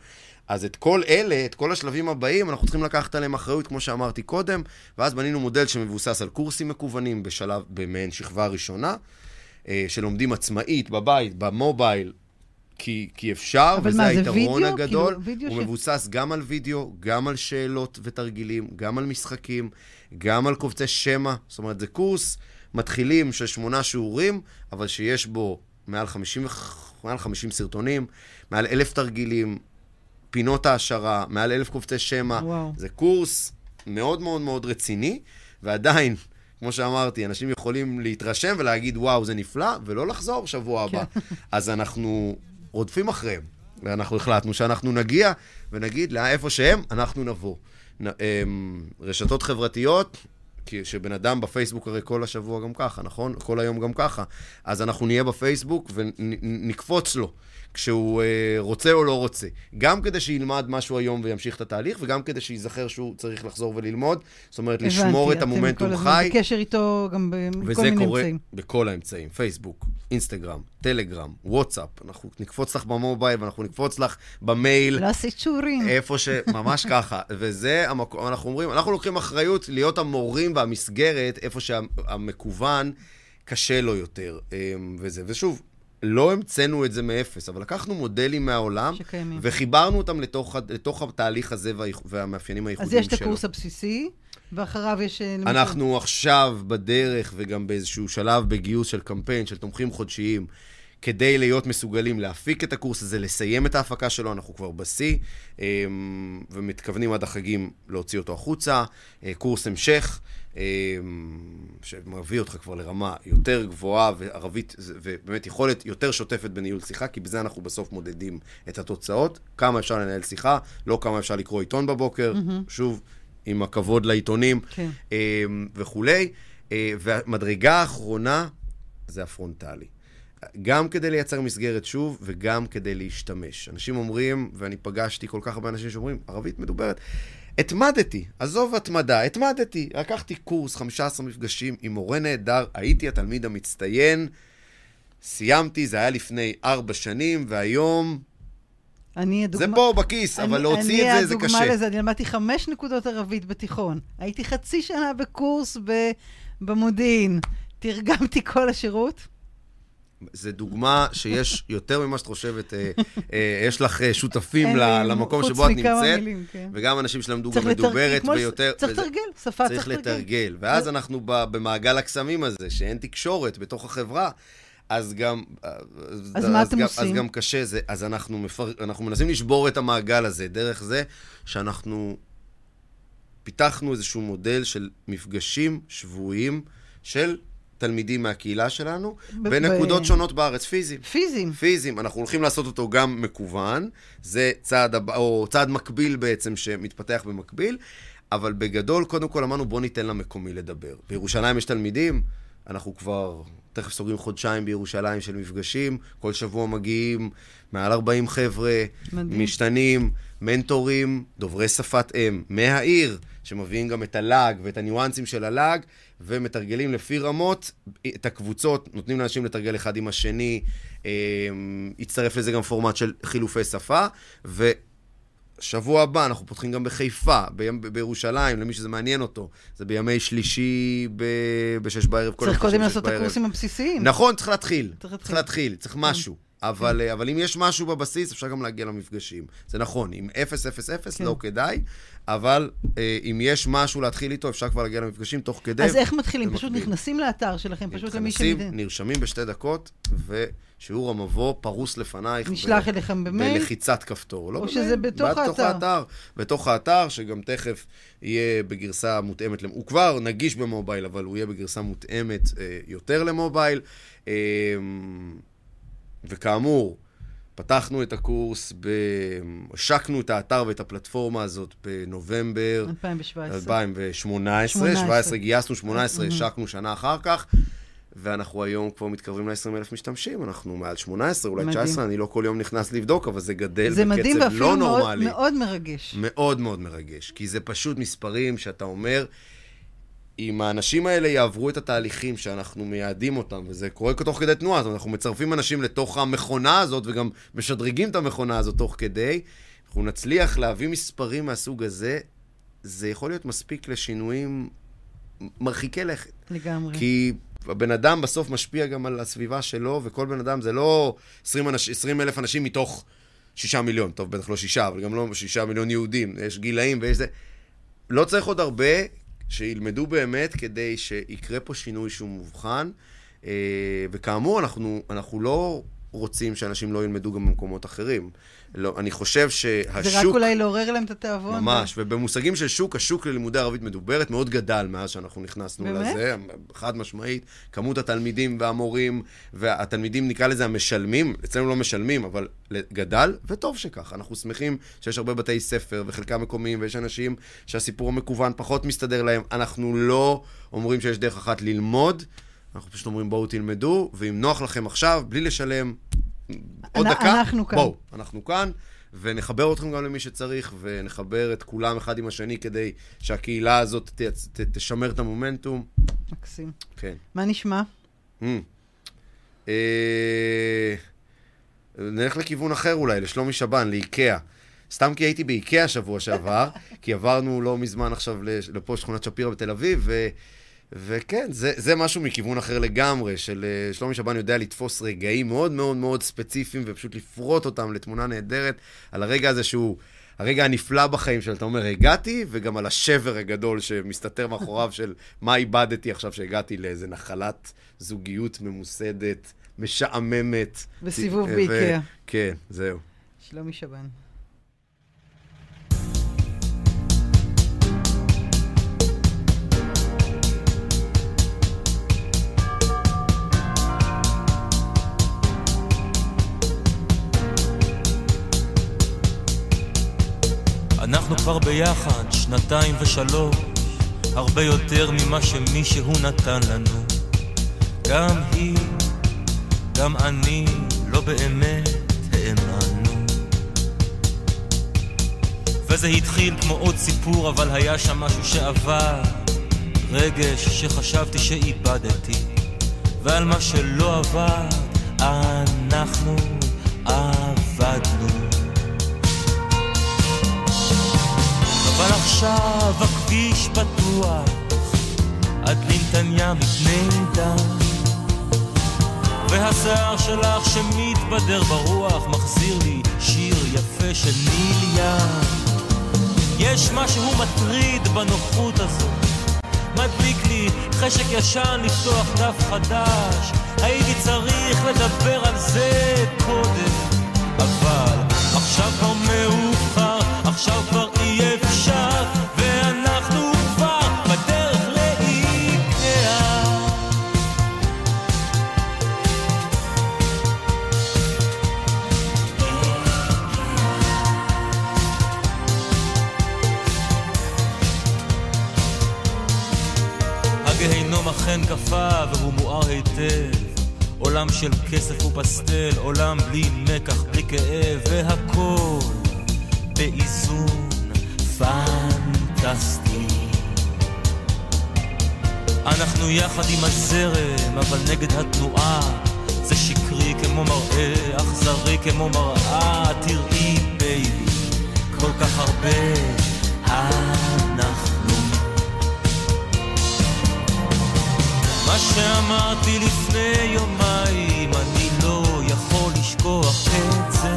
אז את כל אלה, את כל השלבים הבאים, אנחנו צריכים לקחת עליהם אחריות, כמו שאמרתי קודם, ואז בנינו מודל שמבוסס על קורסים מקוונים בשלב, במעין שכבה ראשונה, אה, שלומדים עצמאית, בבית, במובייל, כי, כי אפשר, אבל וזה מה, זה היתרון וידאו? הגדול. כאילו, וידאו הוא ש- מבוסס גם על וידאו, גם על שאלות ותרגילים, גם על משחקים, גם על קובצי שמע. זאת אומרת, זה קורס מתחילים של שמונה שיעורים, אבל שיש בו מעל 50, וח- מעל 50 סרטונים, מעל אלף תרגילים, פינות העשרה, מעל אלף קובצי שמע. וואו. זה קורס מאוד מאוד מאוד רציני, ועדיין, כמו שאמרתי, אנשים יכולים להתרשם ולהגיד, וואו, זה נפלא, ולא לחזור שבוע הבא. אז אנחנו רודפים אחריהם, ואנחנו החלטנו שאנחנו נגיע ונגיד, "לא, איפה שהם, אנחנו נבוא. נ, אמ, רשתות חברתיות, כי שבן אדם בפייסבוק הרי כל השבוע גם ככה, נכון? כל היום גם ככה. אז אנחנו נהיה בפייסבוק ונקפוץ לו. כשהוא אה, רוצה או לא רוצה. גם כדי שילמד משהו היום וימשיך את התהליך, וגם כדי שייזכר שהוא צריך לחזור וללמוד. זאת אומרת, לשמור את המומנטום אתם כל הזמן חי. בקשר איתו גם בכל וזה מיני קורה אמצעים. בכל האמצעים, פייסבוק, אינסטגרם, טלגרם, וואטסאפ, אנחנו נקפוץ לך במובייל ואנחנו נקפוץ לך במייל, לא עשית שיעורים. איפה ש... ממש ככה. וזה המקום, אנחנו אומרים, אנחנו לוקחים אחריות להיות המורים והמסגרת, איפה שהמקוון קשה לו יותר, אמ, וזה. ושוב, לא המצאנו את זה מאפס, אבל לקחנו מודלים מהעולם, שקיימים. וחיברנו אותם לתוך, לתוך התהליך הזה וה, והמאפיינים אז הייחודיים יש שלו. את הקורס הבסיסי, ואחריו יש... אה, למשל- אנחנו עכשיו בדרך וגם באיזשהו שלב בגיוס של קמפיין של תומכים חודשיים, כדי להיות מסוגלים להפיק את הקורס הזה, לסיים את ההפקה שלו, אנחנו כבר בשיא, אמ, ומתכוונים עד החגים להוציא אותו החוצה. אה, קורס המשך, שמביא אותך כבר לרמה יותר גבוהה וערבית, ובאמת יכולת יותר שוטפת בניהול שיחה, כי בזה אנחנו בסוף מודדים את התוצאות. כמה אפשר לנהל שיחה, לא כמה אפשר לקרוא עיתון בבוקר. שוב, עם הכבוד לעיתונים. כן. אה, וכולי. אה, והמדרגה האחרונה זה הפרונטלי. גם כדי לייצר מסגרת שוב, וגם כדי להשתמש. אנשים אומרים, ואני פגשתי כל כך הרבה אנשים שאומרים, ערבית מדוברת, התמדתי, עזוב התמדה, התמדתי. לקחתי קורס, 15 מפגשים עם מורה נהדר, הייתי התלמיד המצטיין, סיימתי, זה היה לפני ארבע שנים, והיום אני זה הדוגמה... פה בכיס, אבל אני- להוציא את זה, זה אני קשה. הדוגמה לזה, אני למדתי חמש נקודות ערבית בתיכון. הייתי חצי שנה בקורס ב- במודיעין. תרגמתי כל השירות. זה דוגמה שיש יותר ממה שאת חושבת, אה, אה, יש לך אה, שותפים למקום שבו את נמצאת, מילים, כן. וגם אנשים שלמדו גם מדוברת ויותר... צריך לתרגל, שפה צריך צריך לתרגל. לתרגל. ואז אנחנו ב- במעגל הקסמים הזה, שאין תקשורת בתוך החברה. אז גם... אז מה אתם גם, עושים? אז גם קשה זה. אז אנחנו, מפר... אנחנו מנסים לשבור את המעגל הזה דרך זה שאנחנו פיתחנו איזשהו מודל של מפגשים שבועיים של תלמידים מהקהילה שלנו, ב- בנקודות ב- שונות בארץ, פיזיים. פיזיים. פיזיים, אנחנו הולכים לעשות אותו גם מקוון, זה צעד, הבא, או צעד מקביל בעצם שמתפתח במקביל, אבל בגדול, קודם כל אמרנו בוא ניתן למקומי לדבר. בירושלים יש תלמידים, אנחנו כבר תכף סוגרים חודשיים בירושלים של מפגשים, כל שבוע מגיעים מעל 40 חבר'ה, מדהים. משתנים, מנטורים, דוברי שפת אם מהעיר, שמביאים גם את הלעג ואת הניואנסים של הלעג, ומתרגלים לפי רמות את הקבוצות, נותנים לאנשים לתרגל אחד עם השני, אה, הצטרף לזה גם פורמט של חילופי שפה, ו... שבוע הבא אנחנו פותחים גם בחיפה, בימ, בירושלים, למי שזה מעניין אותו. זה בימי שלישי ב- בשש בערב. כל צריך קודם לעשות את. הקורסים הבסיסיים. נכון, צריך להתחיל. צריך להתחיל. צריך להתחיל, צריך משהו. אבל, אה, אבל אם יש משהו בבסיס, אפשר גם להגיע למפגשים. זה נכון, עם 0-0-0 כן. לא כדאי, אבל אה, אם יש משהו להתחיל איתו, אפשר כבר להגיע למפגשים תוך כדי. אז איך מתחילים? פשוט במקביל. נכנסים לאתר שלכם, פשוט למי נכנסים, שמבין. נרשמים בשתי דקות, ושיעור המבוא פרוס לפנייך. נשלח ב- אליכם במייל? בלחיצת כפתור. לא או במייל, שזה בתוך בתוך האתר? האתר. בתוך האתר, שגם תכף יהיה בגרסה מותאמת, הוא כבר נגיש במובייל, אבל הוא יהיה בגרסה מותאמת אה, יותר למובייל. אה, וכאמור, פתחנו את הקורס, ב... השקנו את האתר ואת הפלטפורמה הזאת בנובמבר 2017. 2018, 18. 17 גייסנו, 18 השקנו שנה אחר כך, ואנחנו היום כבר מתקרבים ל-20 אלף משתמשים, אנחנו מעל 18, אולי מדהים. 19, אני לא כל יום נכנס לבדוק, אבל זה גדל זה מדהים בקצב ואפילו לא נורמלי. מאוד מרגש. מאוד מאוד מרגש, כי זה פשוט מספרים שאתה אומר, אם האנשים האלה יעברו את התהליכים שאנחנו מייעדים אותם, וזה קורה תוך כדי תנועה, זאת אומרת, אנחנו מצרפים אנשים לתוך המכונה הזאת, וגם משדרגים את המכונה הזאת תוך כדי, אנחנו נצליח להביא מספרים מהסוג הזה, זה יכול להיות מספיק לשינויים מרחיקי לכת. לגמרי. כי הבן אדם בסוף משפיע גם על הסביבה שלו, וכל בן אדם זה לא 20, אנש, 20 אלף אנשים מתוך שישה מיליון, טוב, בטח לא שישה, אבל גם לא שישה מיליון יהודים, יש גילאים ויש זה. לא צריך עוד הרבה שילמדו באמת כדי שיקרה פה שינוי שהוא מובחן. אה, וכאמור, אנחנו, אנחנו לא רוצים שאנשים לא ילמדו גם במקומות אחרים. לא, אני חושב שהשוק... זה רק אולי לעורר להם את התיאבון. ממש, ובמושגים של שוק, השוק ללימודי ערבית מדוברת מאוד גדל מאז שאנחנו נכנסנו באמת? לזה, חד משמעית. כמות התלמידים והמורים, והתלמידים, נקרא לזה המשלמים, אצלנו לא משלמים, אבל גדל, וטוב שכך. אנחנו שמחים שיש הרבה בתי ספר, וחלקם מקומיים, ויש אנשים שהסיפור המקוון פחות מסתדר להם. אנחנו לא אומרים שיש דרך אחת ללמוד, אנחנו פשוט אומרים בואו תלמדו, ואם נוח לכם עכשיו, בלי לשלם עוד דקה, אנחנו כאן. בואו, אנחנו כאן. ונחבר אתכם גם למי שצריך, ונחבר את כולם אחד עם השני כדי שהקהילה הזאת ת, ת, תשמר את המומנטום. מקסים. כן. מה נשמע? Mm. אה, נלך לכיוון אחר אולי, לשלומי שבן, לאיקאה. סתם כי הייתי באיקאה שבוע שעבר, כי עברנו לא מזמן עכשיו לפה שכונת שפירא בתל אביב, ו... וכן, זה, זה משהו מכיוון אחר לגמרי, של אה, שלומי שבן יודע לתפוס רגעים מאוד מאוד מאוד ספציפיים ופשוט לפרוט אותם לתמונה נהדרת, על הרגע הזה שהוא הרגע הנפלא בחיים שלו, אתה אומר, הגעתי, וגם על השבר הגדול שמסתתר מאחוריו של מה איבדתי עכשיו שהגעתי לאיזה נחלת זוגיות ממוסדת, משעממת. בסיבוב ו- באיקאה. כן, זהו. שלומי שבן. אנחנו כבר ביחד שנתיים ושלוש, הרבה יותר ממה שמישהו נתן לנו. גם היא, גם אני, לא באמת האמנו. וזה התחיל כמו עוד סיפור, אבל היה שם משהו שעבר. רגש שחשבתי שאיבדתי, ועל מה שלא עבר, אנחנו עכשיו הכביש פתוח עד לנתניה מפני דם והשיער שלך שמתבדר ברוח מחזיר לי שיר יפה של ניל ים יש משהו מטריד בנוחות הזאת מדליק לי חשק ישן לפתוח דף חדש. הייתי צריך לדבר על זה קודם אבל עכשיו כבר מאוחר עכשיו כבר עולם של כסף ופסטל, עולם בלי מקח, בלי כאב, והכל באיזון פנטסטי. אנחנו יחד עם הזרם, אבל נגד התנועה. זה שקרי כמו מראה, אכזרי כמו מראה. תראי, בייבי, כל כך הרבה אנחנו. מה שאמרתי לפני יומיים, אני לא יכול לשכוח את זה.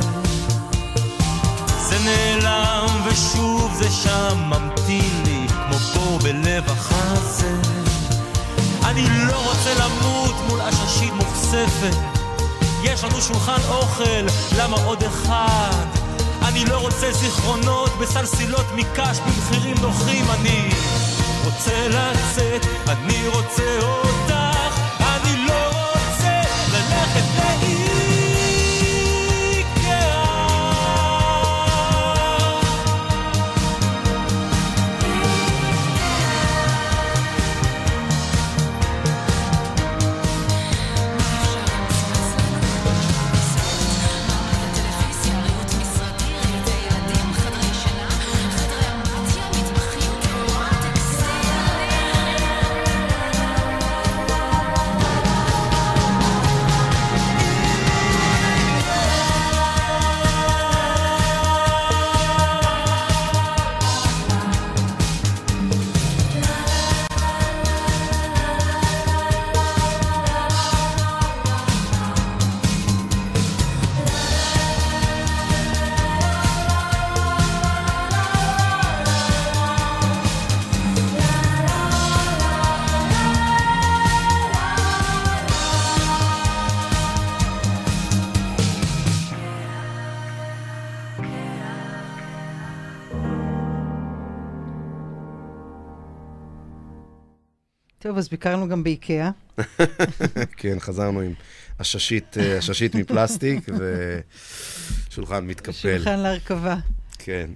זה נעלם ושוב זה שם ממתין לי כמו בור בלב החזה. אני לא רוצה למות מול עששית מוכספת. יש לנו שולחן אוכל, למה עוד אחד? אני לא רוצה זיכרונות בסלסילות מקש במחירים נוחים. אני רוצה לצאת, אני רוצה אותך. טוב, אז ביקרנו גם באיקאה. כן, חזרנו עם עששית, אה, עששית מפלסטיק ושולחן מתקפל. שולחן להרכבה. כן.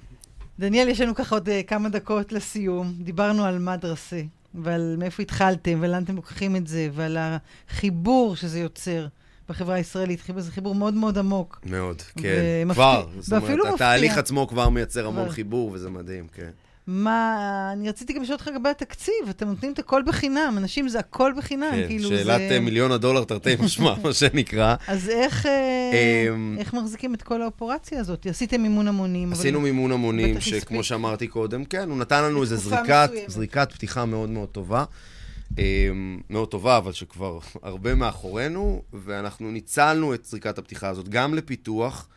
דניאל, יש לנו ככה עוד אה, כמה דקות לסיום. דיברנו על מדרסה, ועל מאיפה התחלתם, ולאן אתם לוקחים את זה, ועל החיבור שזה יוצר בחברה הישראלית. חיבור, זה חיבור מאוד מאוד עמוק. מאוד, כן. ומפתיע- כבר. זאת אומרת, מפתיע. התהליך עצמו כבר מייצר המון כבר. חיבור, וזה מדהים, כן. מה, אני רציתי גם לשאול אותך לגבי התקציב, אתם נותנים את הכל בחינם, אנשים זה הכל בחינם, כן, כאילו שאלת זה... אה, מיליון הדולר תרתי משמע, מה שנקרא. אז איך, אה, אמ, איך מחזיקים את כל האופרציה הזאת? עשיתם מימון המונים, אבל... עשינו מימון המונים. שכמו שאמרתי קודם, כן, הוא נתן לנו איזו זריקת. זריקת פתיחה מאוד מאוד טובה. אמ, מאוד טובה, אבל שכבר הרבה מאחורינו, ואנחנו ניצלנו את זריקת הפתיחה הזאת גם לפיתוח,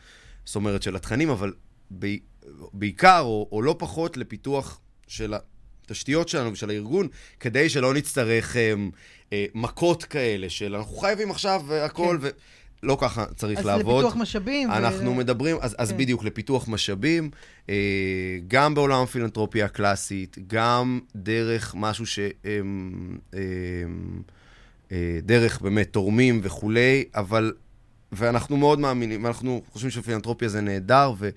זאת אומרת, של התכנים, אבל ב- בעיקר, או, או לא פחות, לפיתוח של התשתיות שלנו ושל הארגון, כדי שלא נצטרך אמ, אה, מכות כאלה של אנחנו חייבים עכשיו אה, הכל, כן. ולא ככה צריך אז לעבוד. לפיתוח משאבים. ו- אנחנו מדברים, אז, אז כן. בדיוק, לפיתוח משאבים, אה, גם בעולם הפילנטרופיה הקלאסית, גם דרך משהו ש... אה, אה, אה, דרך באמת תורמים וכולי, אבל... ואנחנו מאוד מאמינים, אנחנו חושבים שפילנטרופיה זה נהדר, ו,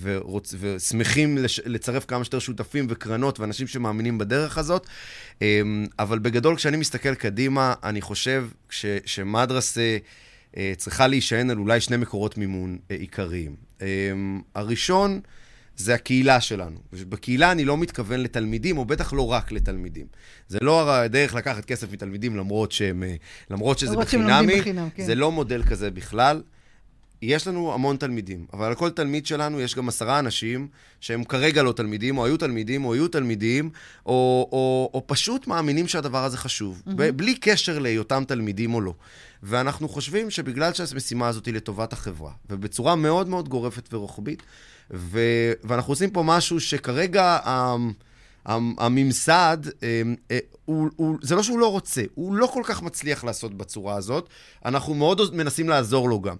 ורוצ, ושמחים לש, לצרף כמה שיותר שותפים וקרנות ואנשים שמאמינים בדרך הזאת. אה, אבל בגדול, כשאני מסתכל קדימה, אני חושב ש, שמדרסה... אה, צריכה להישען על אולי שני מקורות מימון אה, עיקריים. אה, הראשון זה הקהילה שלנו. בקהילה אני לא מתכוון לתלמידים, או בטח לא רק לתלמידים. זה לא הדרך לקחת כסף מתלמידים למרות, שהם, אה, למרות שזה למרות בחינמי. בחינם, כן. זה לא מודל כזה בכלל. יש לנו המון תלמידים, אבל על כל תלמיד שלנו יש גם עשרה אנשים שהם כרגע לא תלמידים, או היו תלמידים, או היו תלמידים, או, או, או פשוט מאמינים שהדבר הזה חשוב, mm-hmm. בלי קשר להיותם תלמידים או לא. ואנחנו חושבים שבגלל שהמשימה הזאת היא לטובת החברה, ובצורה מאוד מאוד גורפת ורוחבית, ו, ואנחנו עושים פה משהו שכרגע... המ- המ- הממסד, אמ, אה, הוא, הוא, זה לא שהוא לא רוצה, הוא לא כל כך מצליח לעשות בצורה הזאת. אנחנו מאוד מנסים לעזור לו גם.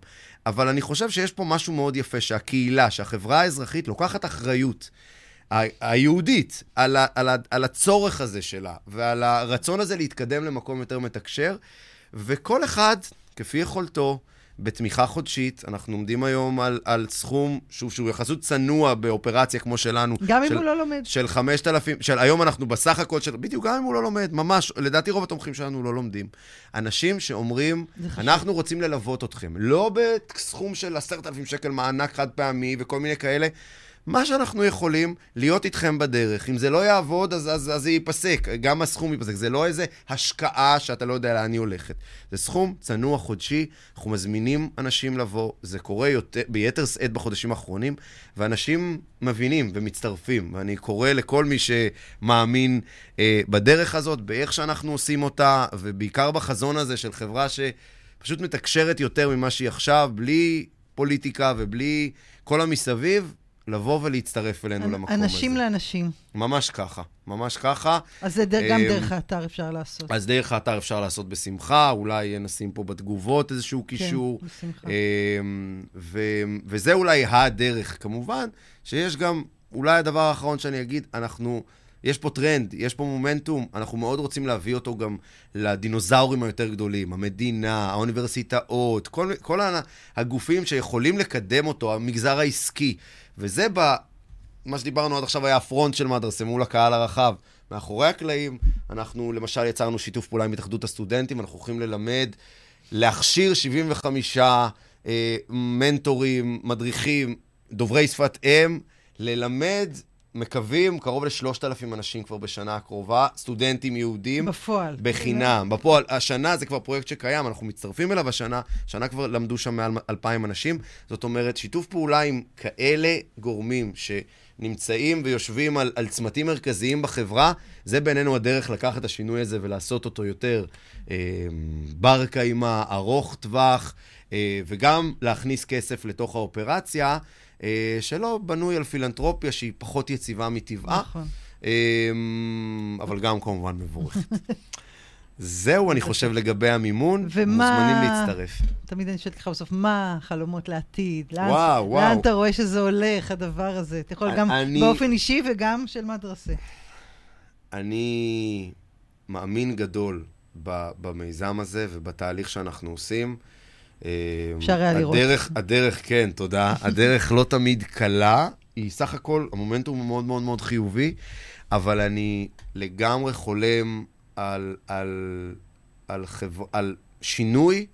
אבל אני חושב שיש פה משהו מאוד יפה, שהקהילה, שהחברה האזרחית לוקחת אחריות. היהודית, על, ה, על, ה, על הצורך הזה שלה, ועל הרצון הזה להתקדם למקום יותר מתקשר, וכל אחד, כפי יכולתו, בתמיכה חודשית, אנחנו עומדים היום על, על סכום, שוב, שהוא יחסות צנוע באופרציה כמו שלנו. גם אם של, הוא לא לומד. של 5,000, של היום אנחנו בסך הכל של, בדיוק, גם אם הוא לא לומד, ממש, לדעתי רוב התומכים שלנו לא לומדים. אנשים שאומרים. אנחנו רוצים ללוות אתכם, לא בסכום של 10,000 שקל מענק חד פעמי וכל מיני כאלה. מה שאנחנו יכולים, להיות איתכם בדרך. אם זה לא יעבוד, אז, אז, אז זה ייפסק. גם הסכום ייפסק. זה לא איזה השקעה שאתה לא יודע לאן היא הולכת. זה סכום צנוע חודשי, אנחנו מזמינים אנשים לבוא, זה קורה יותר, ביתר שאת בחודשים האחרונים, ואנשים מבינים ומצטרפים. ואני קורא לכל מי שמאמין אה, בדרך הזאת, באיך שאנחנו עושים אותה, ובעיקר בחזון הזה של חברה שפשוט מתקשרת יותר ממה שהיא עכשיו, בלי פוליטיקה ובלי כל המסביב, לבוא ולהצטרף אלינו למקום הזה. אנשים לאנשים. ממש ככה, ממש ככה. אז זה ד- גם אמ, דרך האתר אפשר לעשות. אז דרך האתר אפשר לעשות בשמחה, אולי נשים פה בתגובות איזשהו קישור. כן, בשמחה. אמ, ו- וזה אולי הדרך, כמובן, שיש גם, אולי הדבר האחרון שאני אגיד, אנחנו, יש פה טרנד, יש פה מומנטום, אנחנו מאוד רוצים להביא אותו גם לדינוזאורים היותר גדולים, המדינה, האוניברסיטאות, כל, כל הגופים שיכולים לקדם אותו, המגזר העסקי. וזה ב... מה שדיברנו עד עכשיו היה הפרונט של מדרסה מול הקהל הרחב. מאחורי הקלעים, אנחנו למשל יצרנו שיתוף פעולה עם התאחדות הסטודנטים, אנחנו הולכים ללמד, להכשיר 75 אה, מנטורים, מדריכים, דוברי שפת אם, ללמד, מקווים, קרוב לשלושת אלפים אנשים כבר בשנה הקרובה, סטודנטים יהודים. בפועל. בחינם. בפועל, השנה זה כבר פרויקט שקיים, אנחנו מצטרפים אליו השנה, השנה כבר למדו שם מעל 2,000 אנשים. זאת אומרת, שיתוף פעולה עם כאלה גורמים שנמצאים ויושבים על, על צמתים מרכזיים בחברה, זה בעינינו הדרך לקחת את השינוי הזה ולעשות אותו יותר אה, בר קיימא, ארוך טווח, אה, וגם להכניס כסף לתוך האופרציה, שלא בנוי על פילנטרופיה שהיא פחות יציבה מטבעה. נכון. אמ, אבל גם כמובן מבורכת. זהו, אני חושב, לגבי המימון. ומה- מוזמנים להצטרף. תמיד אני שואלת אותך בסוף, מה החלומות לעתיד? לאן, וואו, וואו. לאן אתה רואה שזה הולך, הדבר הזה? אתה יכול גם אני- באופן אישי וגם של מדרסה. אני מאמין גדול במיזם הזה ובתהליך שאנחנו עושים. אמ, אפשר היה לראות. הדרך, הדרך, כן, תודה. הדרך לא תמיד קלה, היא סך הכל, המומנטום הוא מאוד מאוד מאוד חיובי, אבל אני לגמרי חולם על, על, על, חב... על שינוי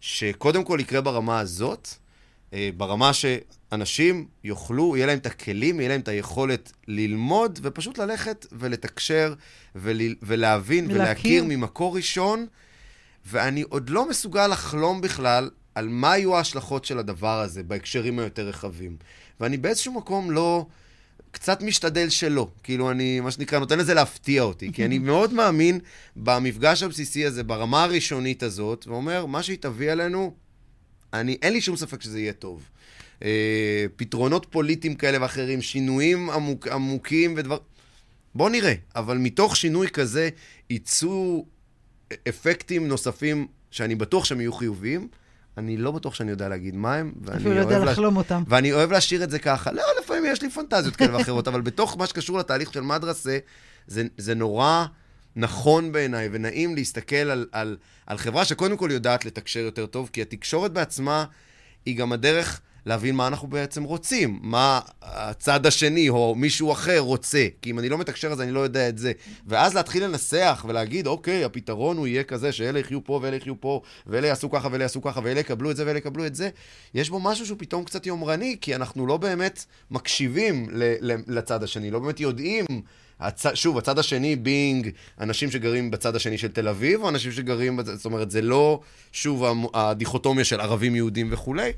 שקודם כל יקרה ברמה הזאת, אה, ברמה שאנשים יוכלו, יהיה להם את הכלים, יהיה להם את היכולת ללמוד ופשוט ללכת ולתקשר ול, ולהבין ולהכיר. ולהכיר ממקור ראשון, ואני עוד לא מסוגל לחלום בכלל על מה יהיו ההשלכות של הדבר הזה בהקשרים היותר רחבים. ואני באיזשהו מקום לא... קצת משתדל שלא. כאילו, אני, מה שנקרא, נותן לזה להפתיע אותי. כי אני מאוד מאמין במפגש הבסיסי הזה, ברמה הראשונית הזאת, ואומר, מה שהיא תביא עלינו, אני, אין לי שום ספק שזה יהיה טוב. אה, פתרונות פוליטיים כאלה ואחרים, שינויים עמוק, עמוקים ודבר... בואו נראה. אבל מתוך שינוי כזה יצאו אפקטים נוספים שאני בטוח שהם יהיו חיוביים. אני לא בטוח שאני יודע להגיד מה הם, ואני לא יודע אוהב לה- לחלום אותם. ואני אוהב להשאיר את זה ככה. לא, לפעמים יש לי פנטזיות כאלה ואחרות, אבל בתוך מה שקשור לתהליך של מדרסה, זה, זה נורא נכון בעיניי ונעים להסתכל על, על, על חברה שקודם כל יודעת לתקשר יותר טוב, כי התקשורת בעצמה היא גם הדרך להבין מה אנחנו בעצם רוצים, מה הצד השני או מישהו אחר רוצה. כי אם אני לא מתקשר אז אני לא יודע את זה. ואז להתחיל לנסח ולהגיד, אוקיי, הפתרון הוא יהיה כזה שאלה יחיו פה ואלה יחיו פה, ואלה יעשו ככה ואלה יעשו ככה, ואלה יקבלו את זה ואלה יקבלו את זה. יש בו משהו שהוא פתאום קצת יומרני, כי אנחנו לא באמת מקשיבים לצד השני, לא באמת יודעים. הצ... שוב, הצד השני בינג אנשים שגרים בצד השני של תל אביב, או אנשים שגרים, בצ... זאת אומרת, זה לא, שוב, הדיכוטומיה של ערבים יהודים וכולי.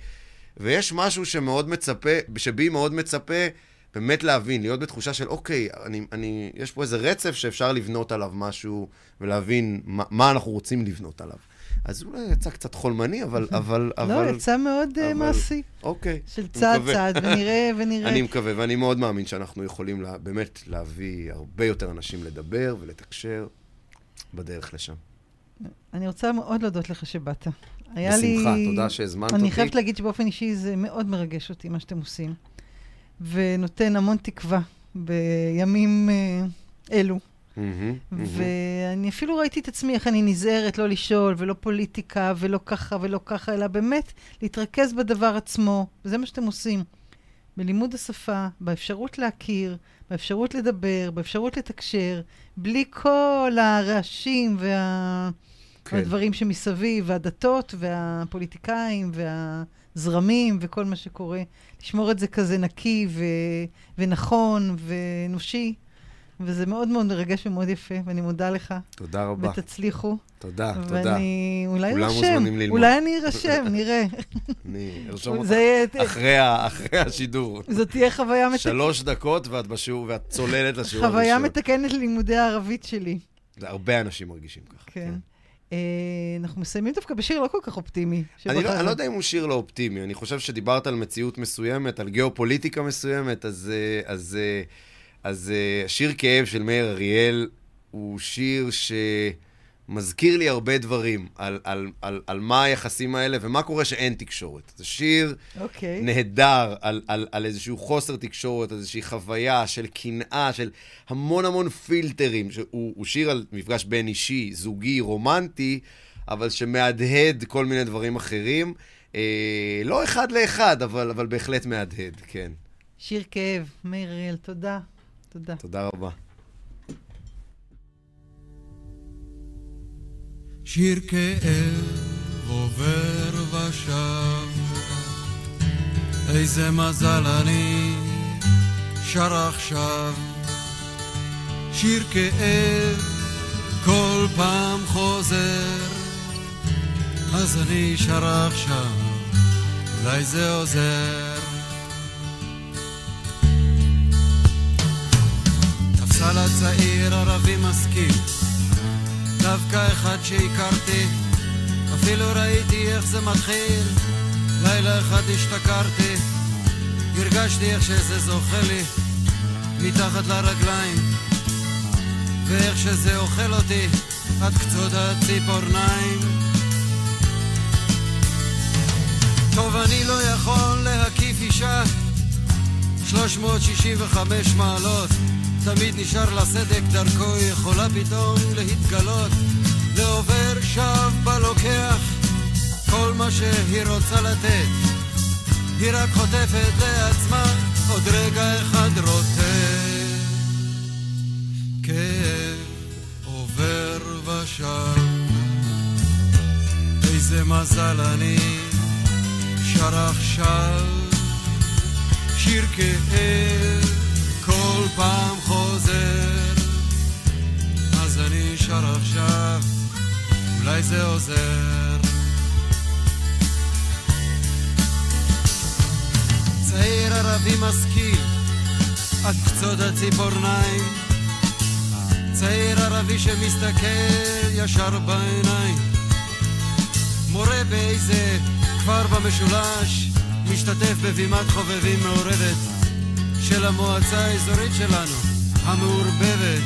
ויש משהו שמאוד מצפה, שבי מאוד מצפה באמת להבין, להיות בתחושה של, אוקיי, אני, אני, יש פה איזה רצף שאפשר לבנות עליו משהו, ולהבין מה, מה אנחנו רוצים לבנות עליו. אז אולי יצא קצת חולמני, אבל... אבל, לא, אבל יצא מאוד אה, אבל- מעשי. אוקיי. של צעד. צעד, ונראה ונראה. אני מקווה, ואני מאוד מאמין שאנחנו יכולים לה, באמת להביא הרבה יותר אנשים לדבר ולתקשר בדרך לשם. אני רוצה מאוד להודות לך שבאת. היה בשמחה, לי... תודה שהזמנת אני אותי. חייבת להגיד שבאופן אישי זה מאוד מרגש אותי, מה שאתם עושים. ונותן המון תקווה בימים אה, אלו, מהמם, מהמם. ואני אפילו ראיתי את עצמי, איך אני נזהרת לא לשאול, ולא פוליטיקה, ולא ככה ולא ככה, אלא באמת להתרכז בדבר עצמו, וזה מה שאתם עושים. בלימוד השפה, באפשרות להכיר, באפשרות לדבר, באפשרות לתקשר, בלי כל הרעשים וה... כן. והדברים שמסביב, והדתות, והפוליטיקאים, והזרמים, וכל מה שקורה. לשמור את זה כזה נקי ו... ונכון ואנושי, וזה מאוד מאוד מרגש ומאוד יפה, ואני מודה לך. תודה רבה. ותצליחו. תודה, תודה. ואני אולי ארשם. אולי אני ארשם, נראה. אני ארשום אותך אחרי אחרי השידור. זאת תהיה חוויה מתקנת. שלוש דקות ואת בשיעור, ואת צוללת לשיעור הראשון. חוויה מתקנת ללימודי הערבית שלי. הרבה אנשים מרגישים ככה. כן. אה, אנחנו מסיימים דווקא בשיר לא כל כך אופטימי. אני לא. אני לא יודע אם הוא שיר לא אופטימי, אני חושב שדיברת על מציאות מסוימת, על גיאופוליטיקה מסוימת, אז, אה, אז, אה, אז אה, שיר כאב של מאיר אריאל הוא שיר שמזכיר לי הרבה דברים על, על, על, על מה היחסים האלה ומה קורה שאין תקשורת. זה שיר אוקיי. נהדר על, על, על איזשהו חוסר תקשורת, על איזושהי חוויה של קנאה, של המון המון פילטרים. שהוא, הוא שיר על מפגש בין אישי, זוגי, רומנטי, אבל שמהדהד כל מיני דברים אחרים. אה, לא אחד לאחד, אבל, אבל בהחלט מהדהד, כן. שיר כאב, מאיר אריאל, תודה. תודה. תודה רבה. שיר כאב עובר ושב, איזה מזל אני שר עכשיו. שיר כאב כל פעם חוזר, אז אני שר עכשיו, אולי זה עוזר. תפסה לצעיר ערבי משכיל דווקא אחד שהכרתי, אפילו ראיתי איך זה מתחיל. לילה אחד השתכרתי, הרגשתי איך שזה זוכה לי. מתחת לרגליים, ואיך שזה אוכל אותי. עד קצות הציפורניים. טוב, אני לא יכול להקיף אישה. 365 מעלות תמיד נשאר לה סדק דרכו יכולה פתאום להתגלות. לעובר שב בלוקח כל מה שהיא רוצה לתת. היא רק חוטפת לעצמה עוד רגע אחד רוטט כאב עובר ושב. איזה מזל אני שר עכשיו שיר כאב כל פעם חוזר. אז אני שר עכשיו אולי זה עוזר. צעיר ערבי משכיל עד קצות הציפורניים. צעיר ערבי שמסתכל ישר בעיניים. מורה באיזה כפר במשולש משתתף בבימת חובבים מעורבת של המועצה האזורית שלנו, המעורבבת.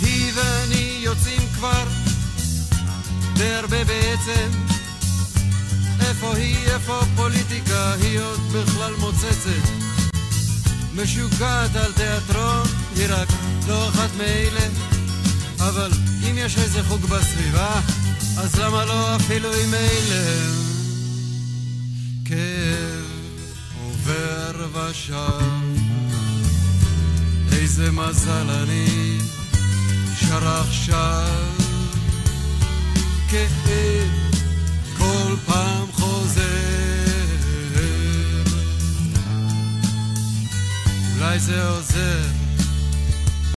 היא ואני יוצאים כבר די הרבה בעצם. איפה היא, איפה פוליטיקה, היא עוד בכלל מוצצת. משוגעת על תיאטרון, היא רק לא אחת מאלה. אבל אם יש איזה חוג בסביבה, אז למה לא אפילו עם אלה? כאב עובר ושב, איזה מזל אני שר עכשיו. כאב כל פעם חוזר, אולי זה עוזר